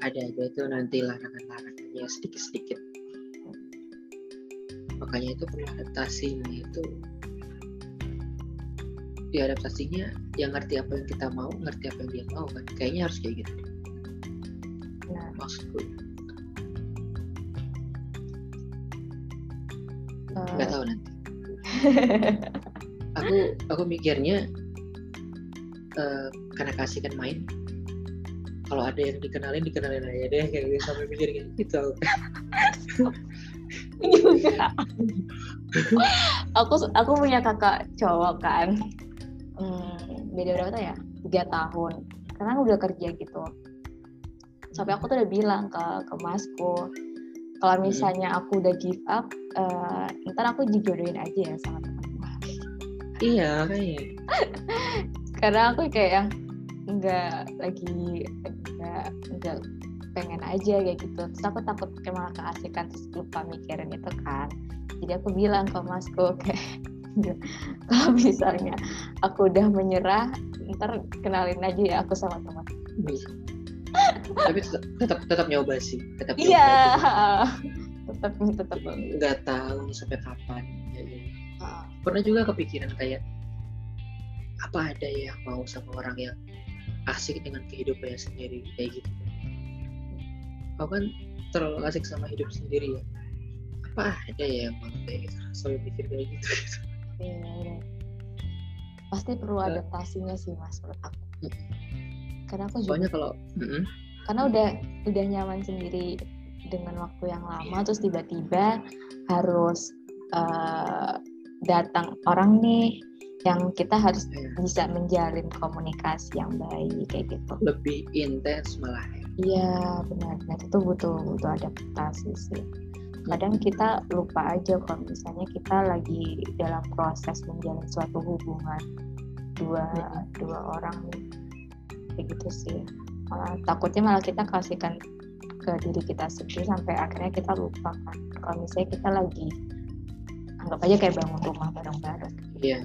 ada aja itu nanti larangan-larangannya sedikit-sedikit. Makanya itu perlu adaptasinya itu diadaptasinya yang ngerti apa yang kita mau ngerti apa yang dia mau kan. Kayaknya harus kayak gitu. Nah. Maksudku nggak tahu nanti. *laughs* Aku aku mikirnya eh, karena kasihkan main kalau ada yang dikenalin dikenalin aja deh kayak gitu sampai mikir kayak gitu. Juga. Aku aku punya kakak cowok kan. Hmm, beda berapa tahun ya? Tiga tahun. Karena aku udah kerja gitu. Sampai aku tuh udah bilang ke ke masku kalau Hmm. misalnya aku udah give up eh, ntar aku dijodohin aja ya sama teman iya kayaknya *laughs* karena aku kayak yang nggak lagi nggak nggak pengen aja kayak gitu. Terus aku takut kayak malah keasikan terus lupa mikirin itu kan. Jadi aku bilang ke masku kayak *laughs* kalau misalnya aku udah menyerah ntar kenalin aja ya aku sama teman Bisa. Tapi tetap, tetap nyoba sih. Tetap iya. *laughs* tetap tetap nggak tahu sampai kapan. Ya, ya. Ah, pernah juga kepikiran kayak apa ada yang mau sama orang yang asik dengan kehidupannya sendiri kayak gitu. Kau kan terlalu asik sama hidup sendiri ya. Apa ada ya yang mau kayak gitu? Sampai pikir kayak gitu. Iya, iya. pasti perlu adaptasinya sih mas menurut aku. Karena aku juga soalnya kalau Mm-mm. Karena udah udah nyaman sendiri dengan waktu yang lama Iya. terus tiba-tiba harus eh, datang orang nih yang kita harus Iya. bisa menjalin komunikasi yang baik kayak gitu. lebih intens malah ya. Iya benar, benar itu butuh butuh adaptasi sih. Kadang kita lupa aja kalau misalnya kita lagi dalam proses menjalin suatu hubungan dua Mm-mm. dua orang nih kayak gitu sih. Malah, takutnya malah kita kasihkan ke diri kita sendiri sampai akhirnya kita lupa kan. Kalau misalnya kita lagi anggap aja kayak bangun rumah bareng-bareng. iya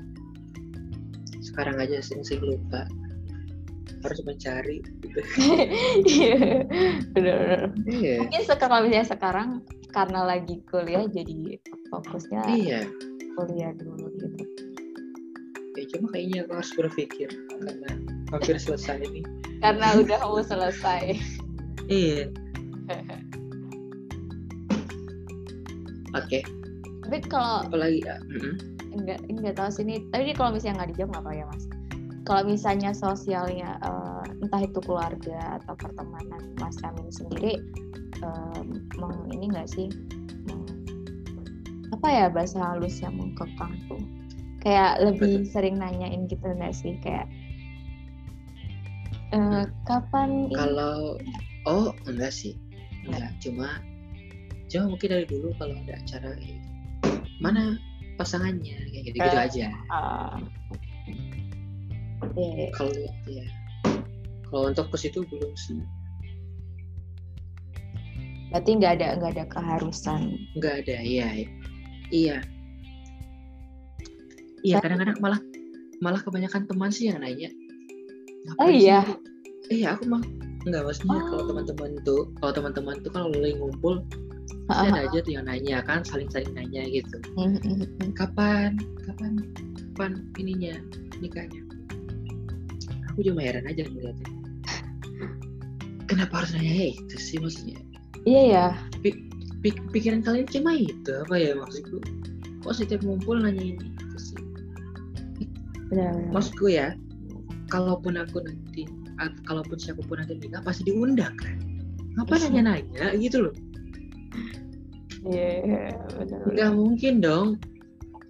sekarang aja sering sering lupa harus mencari gitu. *laughs* Iya, benar-benar. iya Mungkin sekarang misalnya sekarang karena lagi kuliah jadi fokusnya iya kuliah dulu gitu. ya cuma kayaknya aku harus berpikir karena hampir selesai ini Karena udah mau selesai. *laughs* iya. *laughs* Oke. Tapi kalau apalagi ya enggak enggak tahu sih ini, tapi ini kalau misalnya nggak dijawab nggak apa ya mas. Kalau misalnya sosialnya eh, entah itu keluarga atau pertemanan Mas Amin sendiri eh, meng- ini enggak sih meng- apa ya bahasa halus yang mengkekang tuh? Kayak lebih sering nanyain gitu enggak sih? Kayak eh, kapan kalau oh enggak sih. Enggak. Cuma cuma mungkin dari dulu kalau ada acara kayak gitu. Mana pasangannya? Kayak gitu gitu Eh. aja. iya. kalau ya kalau untuk ke situ belum sih. Berarti nggak ada nggak ada keharusan? Nggak ada iya. Iya. Iya kadang-kadang malah malah kebanyakan teman sih yang nanya Oh "Ngapain iya? sih?" iya aku mah nggak maksudnya kalau Oh. teman-teman tuh kalau teman-teman tuh kalau lagi ngumpul pasti ada aja tuh yang nanya kan saling-saling nanya gitu. Kapan kapan kapan ininya nikahnya? Aku cuma heran aja ngeliatnya. Kenapa harus nanya itu sih maksudnya? Iya ya Pik- pikiran kalian cuma itu apa ya maksudku? Kok setiap ngumpul nanya ini itu sih? Benar benar. maksudku ya kalaupun aku nanti at- kalaupun siapa pun nanti nikah pasti diundang kan? Ngapain nanya-nanya gitu loh. Iya iya, benar benar. nggak mungkin dong.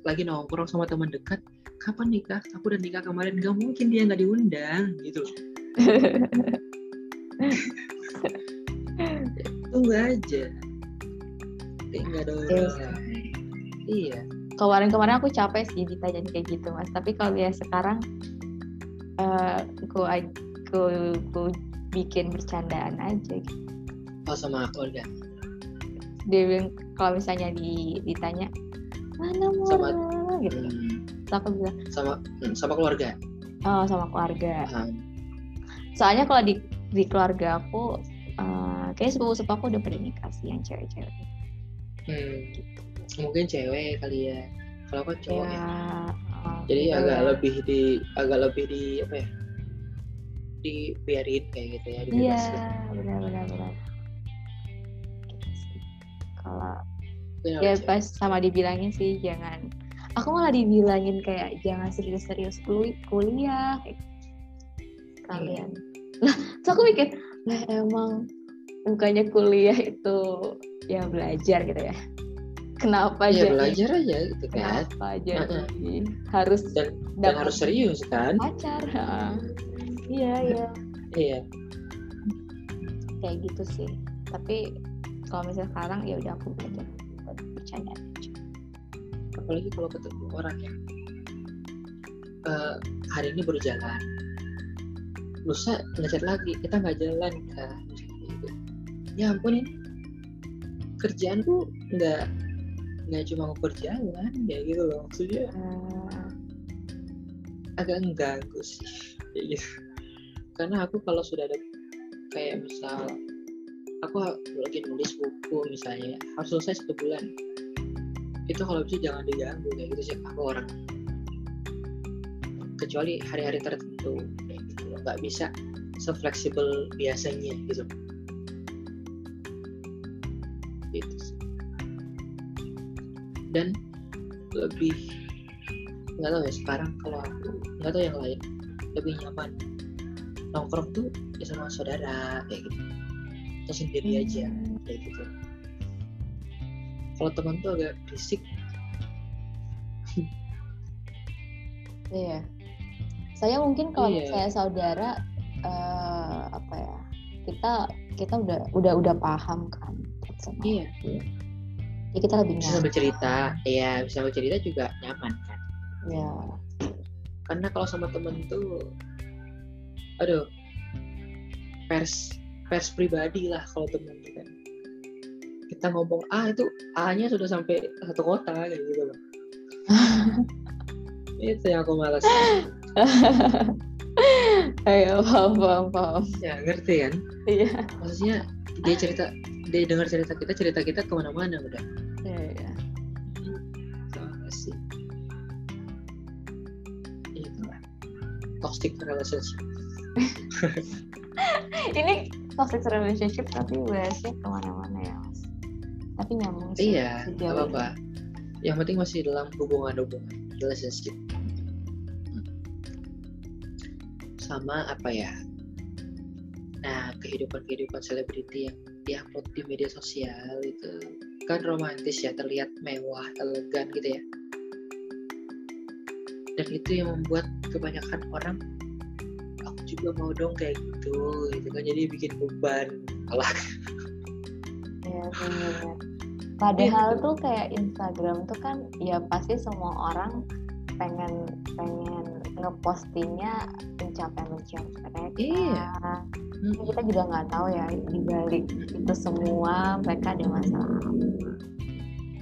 Lagi nongkrong sama teman dekat kapan nikah? Aku udah nikah kemarin. Nggak mungkin dia nggak diundang gitu loh. *laughs* tunggu aja. Eh, nggak ada Iya orang. iya. Kemarin-kemarin aku capek sih ditanyain kayak gitu mas. Tapi kalau ya sekarang eh aku, aku aku bikin bercandaan aja gitu. oh sama keluarga dia bilang kalau misalnya di, ditanya mana Sama- Mora gitu. Hmm, Terus aku bilang sama hmm, sama keluarga? Oh sama keluarga. Paham. soalnya kalau di di keluarga aku eh kayak sepupu sepupu aku udah pada nikah sih yang cewek-cewek. Hmm, mungkin cewek kali ya. Kalau kan cowok ya. Ya jadi gitu agak ya. lebih di agak lebih di apa ya dibiarin kayak gitu ya iya dibebasin. benar benar benar. Gitu kalau ya harus pas sama dibilangin sih jangan aku malah dibilangin kayak jangan serius-serius kul- kuliah kayak kalian lah *laughs* terus aku mikir nah emang bukannya kuliah itu ya belajar gitu ya kenapa ya jadi? belajar aja gitu kan. Kenapa jadi? Harus dan, dan harus serius kan? pacar ha. iya iya. Iya. Kayak gitu sih. Tapi kalau misalnya sekarang ya udah aku belajar bercanda aja. Apalagi kalau ketemu orang yang eh, hari ini baru jalan lusa ngechat lagi kita nggak jalan kan? Gitu. ya ampun ini kerjaanku nggak nggak cuma ngukur jalan ya gitu loh maksudnya. Hmm, agak mengganggu sih kayak gitu. Karena aku kalau sudah ada kayak misal aku lagi nulis buku misalnya harus selesai satu bulan. Itu kalau bisa jangan diganggu kayak gitu sih. Aku orang kecuali hari-hari tertentu kayak gitu nggak bisa sefleksibel biasanya gitu dan lebih nggak tahu ya sekarang kalau aku nggak tahu yang lain lebih nyaman nongkrong tuh ya sama saudara kayak gitu. Atau sendiri aja kayak gitu. Kalau teman tuh agak berisik. *laughs* Iya. Saya mungkin kalau Iya. saya saudara eh, apa ya kita kita udah udah udah paham kan sama iya jadi kita lebih bisa nyaman. bercerita ya bisa bercerita juga nyaman kan. Ya karena kalau sama temen tuh aduh pers pers pribadi lah kalau temen kan. Kita ngomong A itu A nya sudah sampai satu kota kayak gitu loh. *laughs* Itu yang aku malas. *laughs* Ayo paham paham paham. Ya ngerti kan? Iya. Maksudnya dia cerita dia dengar cerita kita cerita kita ke mana-mana udah toxic relationship. *laughs* Ini toxic relationship tapi bahasnya ke mana-mana ya mas? Tapi nyambung sih iya sejauh apa apa yang penting masih dalam hubungan-hubungan relationship. Sama apa ya? Nah kehidupan-kehidupan selebriti yang diupload di media sosial itu kan romantis ya terlihat mewah elegan gitu ya dan itu yang membuat kebanyakan orang aku juga mau dong kayak gitu gitu kan jadi bikin beban Iya *laughs* benar. Padahal tuh kayak Instagram tuh kan ya pasti semua orang pengen pengen ngepostingnya pencapaian pencapaian mereka. Iya. Kan Kita juga nggak tahu ya di balik itu semua mereka ada masalah apa.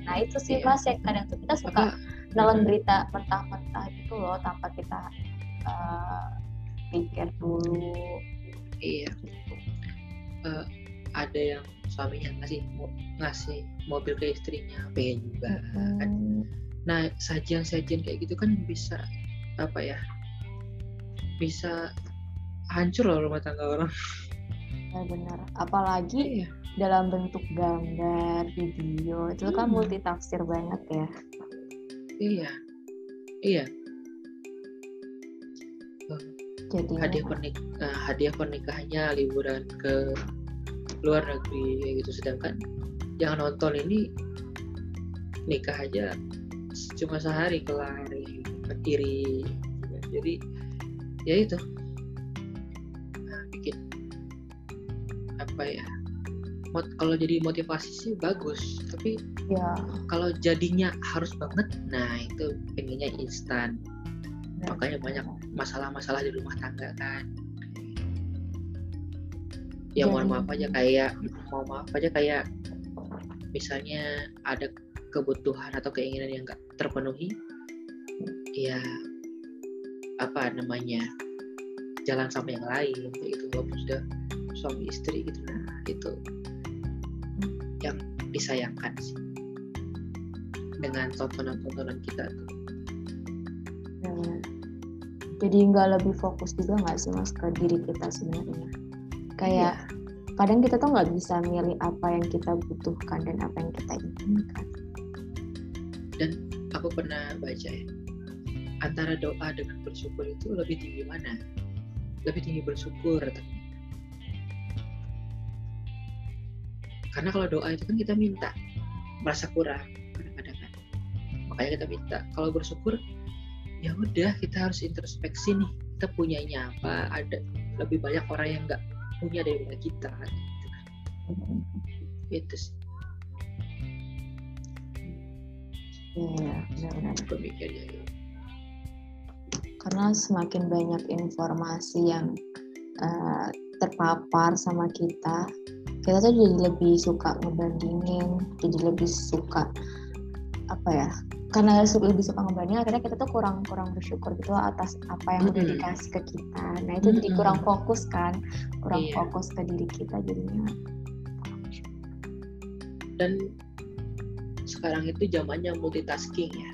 Nah itu sih Iya. mas ya kadang tuh kita suka apa nelen berita mentah-mentah gitu loh tanpa kita eh, pikir dulu. Iya. Eh, ada yang suaminya ngasih ngasih mobil ke istrinya pengen juga kan. Hmm, Nah sajian-sajian kayak gitu kan bisa apa ya? Bisa hancur loh rumah tangga orang. ya benar. Apalagi Iya. dalam bentuk gambar, video itu kan Hmm. multitafsir banget ya. Iya. Iya. Jadi Hadiah pernik eh, hadiah pernikahannya liburan ke luar negeri kayak gitu. Sedangkan yang nonton ini nikah aja cuma sehari kelar kan iri jadi ya itu. Nah, bikin apa ya kalau jadi motivasi sih bagus tapi ya kalau jadinya harus banget nah itu pengennya instan. Makanya banyak masalah-masalah di rumah tangga kan. Ya mohon Jadi- maaf aja kayak mau maaf aja kayak misalnya ada kebutuhan atau keinginan yang nggak terpenuhi ya apa namanya jalan sama yang lain gitu walaupun sudah suami istri gitu nah itu yang disayangkan sih dengan tontonan-tontonan kita tuh benar. Jadi nggak lebih fokus juga nggak sih mas ke diri kita sebenarnya. Kayak kadang kita tuh nggak bisa milih apa yang kita butuhkan dan apa yang kita inginkan. aku pernah baca ya antara doa dengan bersyukur itu lebih tinggi mana lebih tinggi bersyukur ternyata karena kalau doa itu kan kita minta merasa kurang kadang-kadang kan. Makanya kita minta. Kalau bersyukur ya udah kita harus introspeksi nih kita punyanya apa? Ada lebih banyak orang yang nggak punya daripada kita gitu kan. Itu sih. Iya, benar-benar. gitu. Karena semakin banyak informasi yang eh, terpapar sama kita, kita tuh jadi lebih suka ngebandingin, jadi lebih suka apa ya? Karena lebih suka ngebandingin, akhirnya kita tuh kurang kurang bersyukur gitu atas apa yang udah dikasih ke kita. Nah itu jadi kurang fokus kan, kurang Iya. fokus ke diri kita jadinya. dan sekarang itu zamannya multitasking ya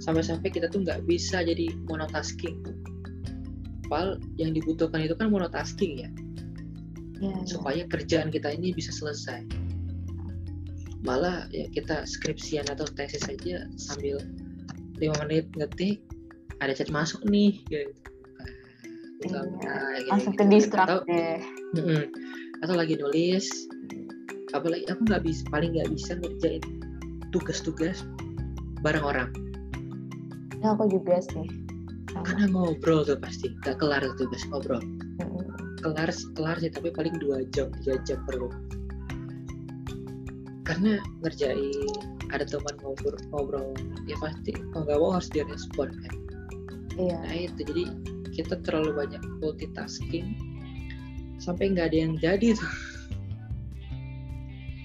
sampai-sampai kita tuh nggak bisa jadi monotasking Padahal yang dibutuhkan itu kan monotasking ya Ya, ya. supaya kerjaan kita ini bisa selesai malah ya kita skripsian atau tesis saja sambil lima menit ngetik ada chat masuk nih gitu Buka- Iya, buka, gitu, langsung ke distract atau, deh. Mm-mm. atau lagi nulis apalagi aku nggak bisa paling nggak bisa ngerjain tugas-tugas bareng orang Ya aku juga sih. Sama. karena ngobrol tuh pasti nggak kelar tuh tugas ngobrol. Kelar kelar sih tapi paling dua jam tiga jam perlu karena ngerjain ada teman ngobrol ngobrol ya pasti kalau nggak mau harus direspon kan Iya. nah itu jadi kita terlalu banyak multitasking sampai nggak ada yang jadi tuh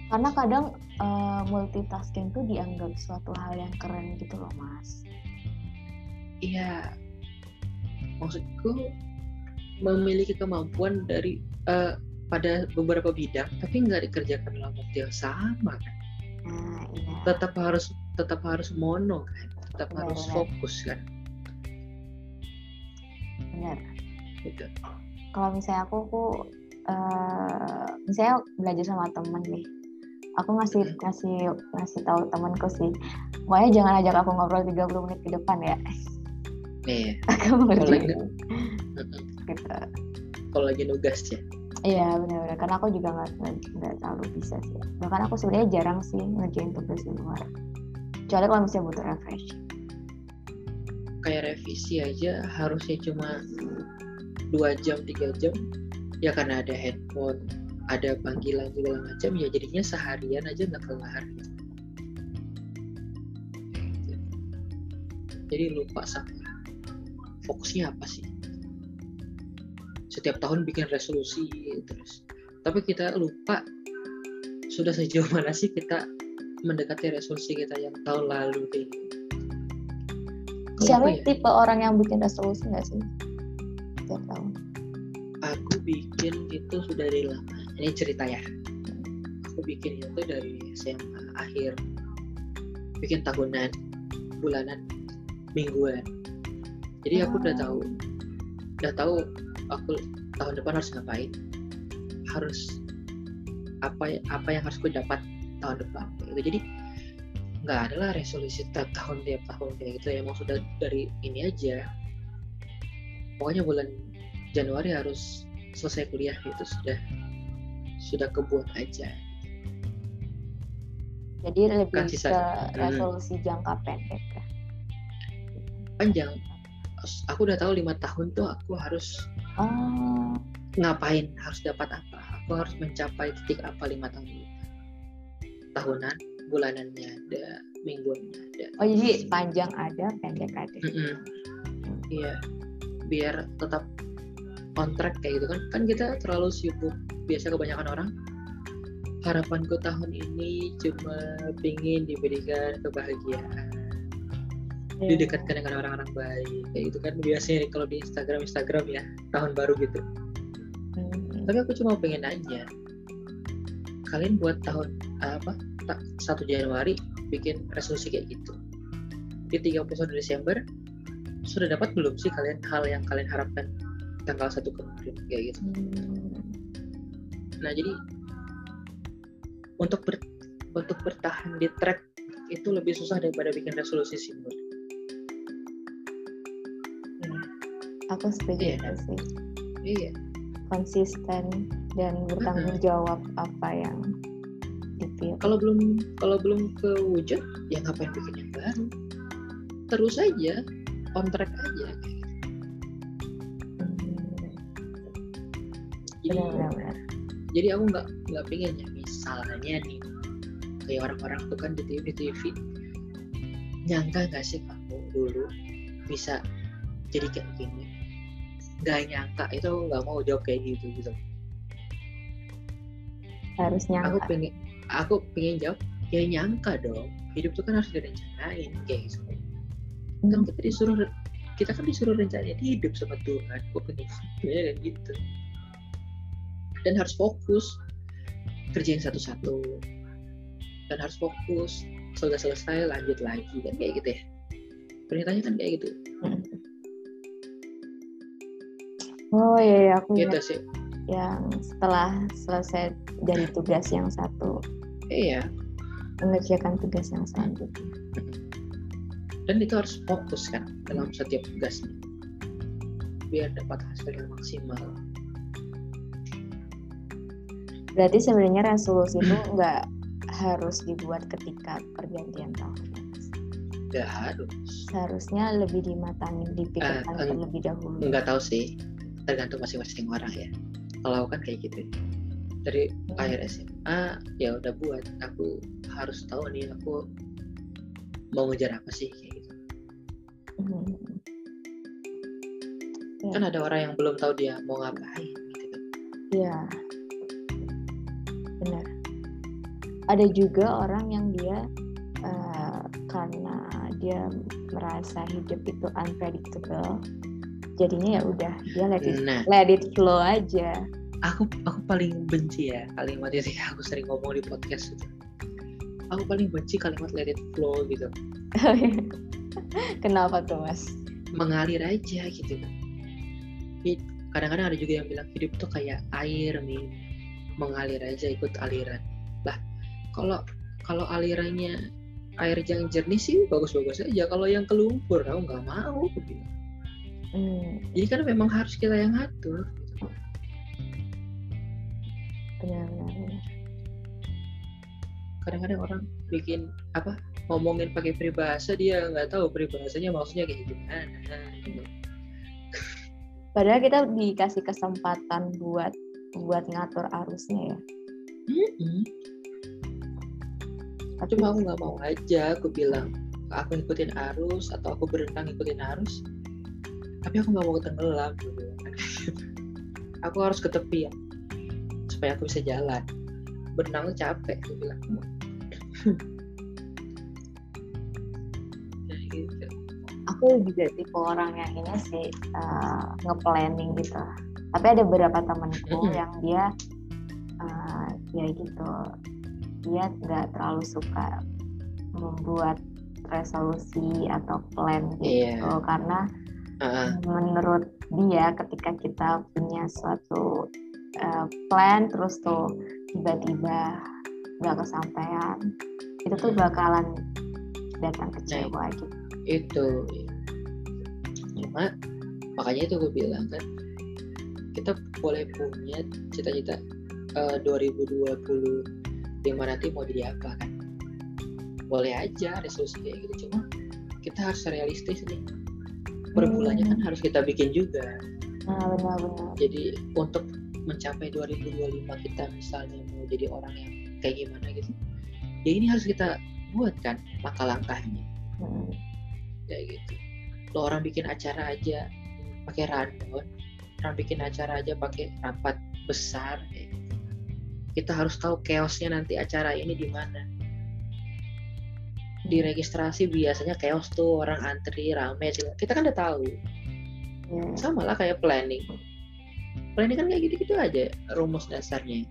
Karena kadang eh, multitasking tuh dianggap suatu hal yang keren gitu loh, Mas. Iya, maksudku memiliki kemampuan dari eh, pada beberapa bidang, tapi nggak dikerjakan dalam waktu yang sama kan. Nah, iya. Tetap harus tetap harus mono kan, tetap Benar, harus benar. fokus kan. Benar. Gitu. Kalau misalnya aku, aku eh, misalnya belajar sama temen nih, aku ngasih Mhm. ngasih ngasih tahu temanku sih, pokoknya jangan ajak aku ngobrol 30 menit ke depan ya. Nih, *laughs* Aku mau Kalau. Gitu. kalau lagi nugas ya. Iya benar-benar karena aku juga nggak nggak- terlalu bisa sih. Bahkan aku sebenarnya jarang sih ngerjain tugas di luar. Kecuali kalau misalnya butuh refresh. Kayak revisi aja harusnya cuma dua jam tiga jam, ya karena ada handphone, ada panggilan segala macam, ya jadinya seharian aja nggak kelar. Gitu. Jadi lupa sama fokusnya apa sih setiap tahun bikin resolusi terus tapi kita lupa sudah sejauh mana sih kita mendekati resolusi kita yang tahun lalu kayak gitu. Siapa ya, tipe orang yang bikin resolusi nggak sih? Tiap tahun. aku bikin itu sudah dari lama ini cerita ya aku bikin itu dari SMA akhir bikin tahunan bulanan mingguan jadi aku udah Oh. tahu udah tahu aku tahun depan harus ngapain harus apa apa yang harus aku dapat tahun depan gitu. jadi nggak ada lah resolusi tiap tahun tiap tahun kayak gitu emang sudah dari ini aja pokoknya bulan Januari harus selesai kuliah itu sudah sudah kebuat aja Jadi lebih Kan ke Hmm. resolusi jangka pendek ya. panjang aku udah tahu lima tahun tuh aku harus Oh, ngapain? Harus dapat apa? Aku harus mencapai titik apa lima tahun? Ini tahunan bulanannya ada mingguannya ada. Oh jadi panjang ada, pendek ada. Iya. Biar tetap on track kayak gitu kan. Kan kita terlalu sibuk. Biasa kebanyakan orang harapanku tahun ini cuma pingin diberikan kebahagiaan Iya. didekatkan dengan orang-orang baik kayak gitu kan biasanya kalau di Instagram Instagram ya tahun baru gitu Hmm. tapi aku cuma pengen nanya kalian buat tahun apa 1 Januari bikin resolusi kayak gitu di 31 Desember sudah dapat belum sih kalian hal yang kalian harapkan tanggal 1 kemarin kayak gitu Hmm. nah jadi untuk ber, untuk bertahan di track itu lebih susah daripada bikin resolusi sih menurut Aku setuju Iya. itu sih. iya. Konsisten dan bertanggung jawab apa yang Iya. kalau belum kalau belum kewujud ya ngapain bikin yang baru? Terus aja on track aja. Jadi benar-benar jadi aku nggak nggak pengen ya misalnya nih kayak orang-orang tuh kan di TV TV nyangka nggak sih kamu dulu bisa jadi kayak gini nggak nyangka itu aku nggak mau jawab kayak gitu gitu. Harus aku nyangka. pengen aku pengen jawab ya nyangka dong hidup tuh kan harus direncanain kayak gitu. Kan kita disuruh kita kan disuruh rencanain hidup sama Tuhan aku pengen ya kayak gitu. Dan harus fokus kerjain satu-satu. Dan harus fokus sudah selesai lanjut lagi kan kayak gitu ya. Perintahnya kan kayak gitu oh iya iya, aku gitu sih. Yang setelah selesai dari tugas yang satu. Iya. Mengerjakan tugas yang selanjutnya. Dan itu harus fokus kan dalam setiap tugasnya. Biar dapat hasil yang maksimal. Berarti sebenarnya resolusi itu nggak harus dibuat ketika pergantian tahun ya, nggak harus. Seharusnya lebih dimatangin dipikirkan eng- terlebih dahulu. nggak tahu sih tergantung masing-masing orang ya. Kalau aku kan kayak gitu. Dari akhir SMA ya udah buat. Aku harus tahu nih aku mau ngejar apa sih kayak gitu. Hmm. kan ada orang yang belum tahu dia mau ngapain gitu kan. Iya, benar. Ada juga orang yang dia eh, karena dia merasa hidup itu unpredictable, jadinya ya udah dia let it, nah. let it flow aja. aku aku paling benci ya kalimat itu yang *laughs* aku sering ngomong di podcast itu. Aku paling benci kalimat let it flow gitu. *laughs* Kenapa tuh mas? mengalir aja gitu. Kadang-kadang ada juga yang bilang hidup tuh kayak air nih mengalir aja ikut aliran. Lah kalau kalau alirannya air yang jernih sih bagus-bagus aja. Kalau yang kelumpur aku nggak mau bilang. Hmm, jadi kan memang harus kita yang ngatur gitu. benar-benar. benar. kadang-kadang orang bikin apa ngomongin pakai peribahasa dia nggak tahu peribahasanya maksudnya kayak gimana gitu. Padahal kita dikasih kesempatan buat buat ngatur arusnya ya. Mm-mm. Tapi cuma aku nggak mau aja aku bilang aku ikutin arus atau aku berenang ikutin arus tapi aku nggak mau tenggelam aku bilang. *laughs* aku harus ke tepi ya supaya aku bisa jalan berenang capek aku bilang *laughs* gitu. aku juga tipe orang yang ini sih uh, nge-planning gitu. Tapi ada beberapa temanku *laughs* yang dia uh, ya gitu, dia nggak terlalu suka membuat resolusi atau plan gitu Iya. karena Ah, menurut dia ketika kita punya suatu uh, plan terus tuh tiba-tiba nggak kesampaian itu tuh bakalan datang kecewa gitu. itu cuma makanya itu gue bilang kan kita boleh punya cita-cita eh, 2025 nanti mau jadi apa kan? Boleh aja resolusi kayak gitu cuma kita harus realistis nih per bulannya kan harus kita bikin juga Nah benar-benar. jadi untuk mencapai 2025 kita misalnya mau jadi orang yang kayak gimana gitu ya ini harus kita buat kan langkah-langkahnya Hmm. kayak gitu lo orang bikin acara aja pakai rundown orang bikin acara aja pakai rapat besar kayak gitu. kita harus tahu chaosnya nanti acara ini di mana di registrasi biasanya chaos tuh orang antri rame sih kita kan udah tahu. Ya. sama lah kayak planning. Planning kan kayak gitu-gitu aja rumus dasarnya.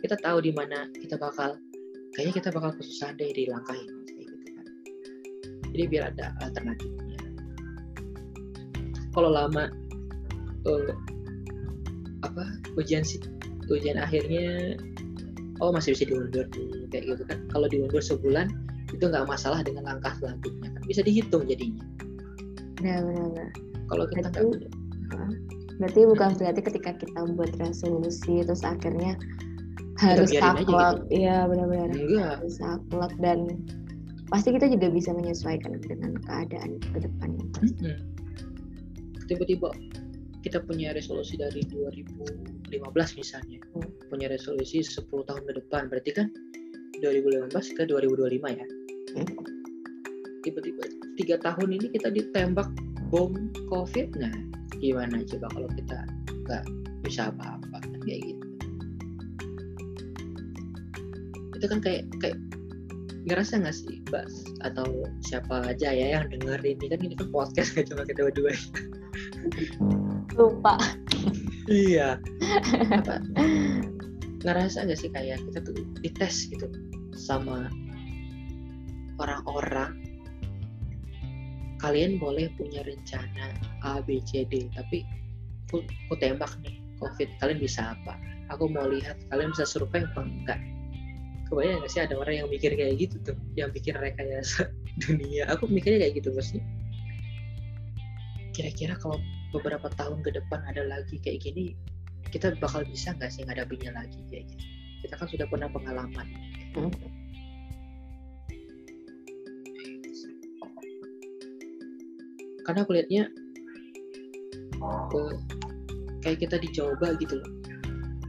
Kita tahu di mana kita bakal kayaknya kita bakal kesusahan deh di langkah ini kayak gitu kan. Jadi biar ada alternatifnya. Kalau lama eh, apa ujian si ujian akhirnya oh masih bisa diundur kayak gitu kan. Kalau diundur sebulan itu nggak masalah dengan langkah selanjutnya kan bisa dihitung jadinya. Benar-benar. kalau kita nggak Berarti- Berarti bukan berarti ketika kita buat resolusi terus akhirnya harus biarin aja saklek. Iya benar-benar. Enggak. Harus saklek dan pasti kita juga bisa menyesuaikan dengan keadaan ke depannya Mm-mm. tiba-tiba kita punya resolusi dari 2015 misalnya. Hmm. punya resolusi 10 tahun ke depan. Berarti kan 2015 ke 2025 ya. Hmm. tiba-tiba tiga tahun ini kita ditembak bom covid. Nah gimana coba kalau kita nggak bisa apa-apa kan kayak gitu? Itu kan kayak kayak ngerasa nggak sih Mbak? Atau siapa aja ya yang denger ini? Kan ini kan podcast gak cuma kita berdua. Lupa. Iya. apa *laughs* ngerasa nggak sih kayak kita tuh dites gitu sama orang-orang? Kalian boleh punya rencana A B C D tapi aku, tembak nih covid kalian bisa apa? Aku mau lihat kalian bisa survive apa enggak? Kebayang nggak sih ada orang yang mikir kayak gitu tuh yang bikin rekayasa *laughs* dunia? Aku mikirnya kayak gitu maksudnya kira-kira kalau beberapa tahun ke depan ada lagi kayak gini kita bakal bisa nggak sih ngadapinnya lagi kayak gitu? Kita kan sudah pernah pengalaman. Hmm. karena aku lihatnya ke- kayak kita dicoba gitu loh.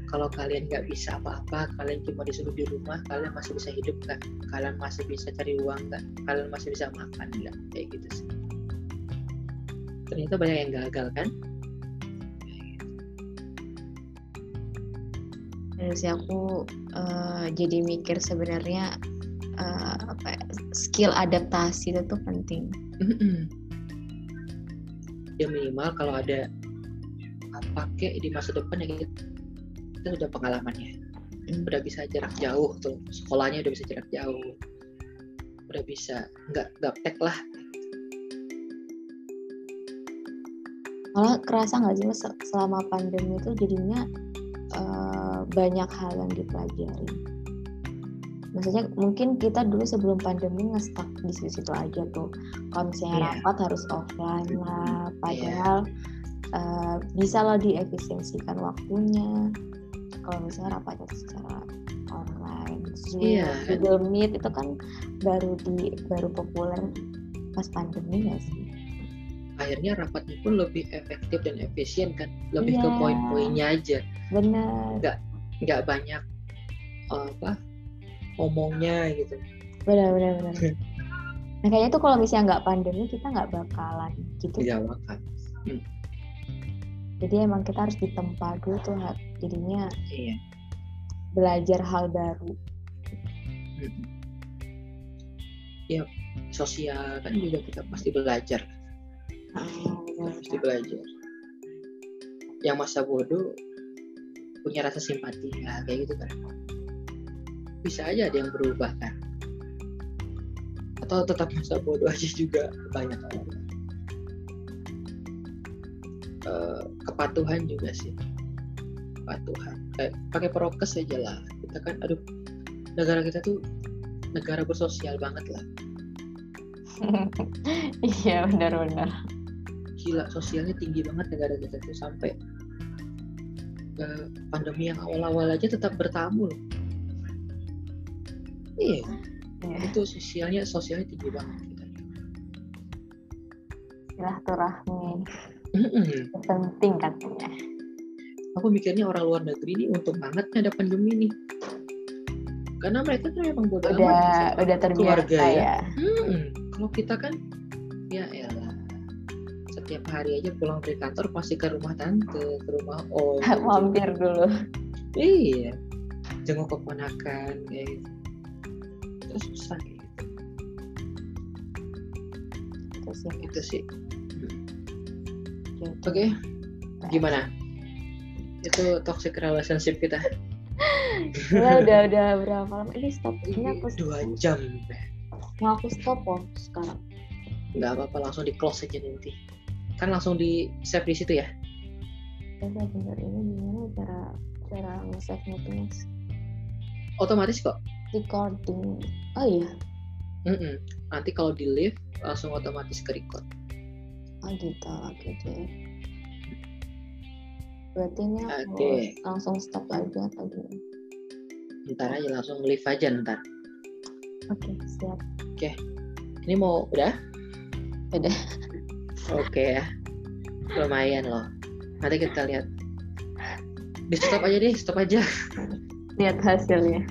Kalau kalian nggak bisa apa-apa kalian cuma disuruh di rumah kalian masih bisa hidup kan kalian masih bisa cari uang kan kalian masih bisa makan nggak? Kayak gitu sih. Ternyata banyak yang gagal kan Terus aku eh, jadi mikir sebenarnya eh, apa ya, skill adaptasi itu tuh penting. Ya minimal kalau ada pakai di masa depan ya kita, kita sudah pengalamannya Hmm. udah bisa jarak jauh tuh sekolahnya udah bisa jarak jauh udah bisa nggak gaptek lah Malah kerasa nggak sih mas selama pandemi itu jadinya eh, banyak hal yang dipelajari. Maksudnya mungkin kita dulu sebelum pandemi nge-stuck di situ-situ aja tuh. Kalau misalnya Iya. rapat harus offline lah, padahal eh, bisa loh diefisiensikan waktunya. Kalau misalnya rapatnya secara online, Zoom, Iya. Google Meet itu kan baru di baru populer pas pandemi nggak sih? akhirnya rapatnya pun lebih efektif dan efisien kan lebih ke Iya. poin-poinnya aja Benar, nggak banyak uh, apa ngomongnya gitu. Benar, benar, benar. *laughs* Nah kayaknya tuh kalau misalnya nggak pandemi kita nggak bakalan gitu. tidak makan. Jadi emang kita harus ditempa dulu tuh jadinya iya. belajar hal baru. Mm-mm. ya sosial kan juga kita pasti belajar. Kita pasti belajar. Yang masa bodoh punya rasa simpati. Ya kayak gitu kan bisa aja ada yang berubah kan atau tetap masa bodoh aja juga banyak. Orang Eh, kepatuhan juga sih. Kepatuhan. Kayak pakai prokes aja lah. Kita kan aduh negara kita tuh negara bersosial banget lah. *laughs* Iya benar-benar. gila sosialnya tinggi banget negara kita tuh sampai eh, pandemi yang awal-awal aja tetap bertamu loh iya Iya. itu sosialnya sosialnya tinggi banget kita Silaturahmi Mm-mm. penting katanya. aku mikirnya orang luar negeri ini untung banget ada pandemi nih karena mereka kan emang bodo amat Udah sama udah terbiasa keluarga ya. ya. Mm-mm. kalau kita kan setiap hari aja pulang dari kantor pasti ke rumah tante ke rumah om. *laughs* Mampir dulu. iya. Jenguk keponakan kayak gitu. Itu susah gitu. Itu sih. itu sih. Gitu. oke. Gimana? Itu toxic relationship kita. *laughs* Ya udah udah berapa lama? Ini stop ini aku dua jam mau aku stop loh sekarang. nggak apa-apa langsung di close aja nanti kan langsung di save di situ ya Coba bentar ini gimana cara cara nge-save-nya tuh mas? otomatis kok Recording. Oh iya. Mm-mm. nanti kalau di live langsung otomatis ke record Oh gitu. Oke deh. Berarti ini aku Oke. langsung stop aja atau gimana? ntar aja langsung live aja ntar Oke, siap. ini mau udah Udah. Oke ya. Lumayan loh. Nanti kita lihat. Di stop aja deh stop aja. Lihat hasilnya.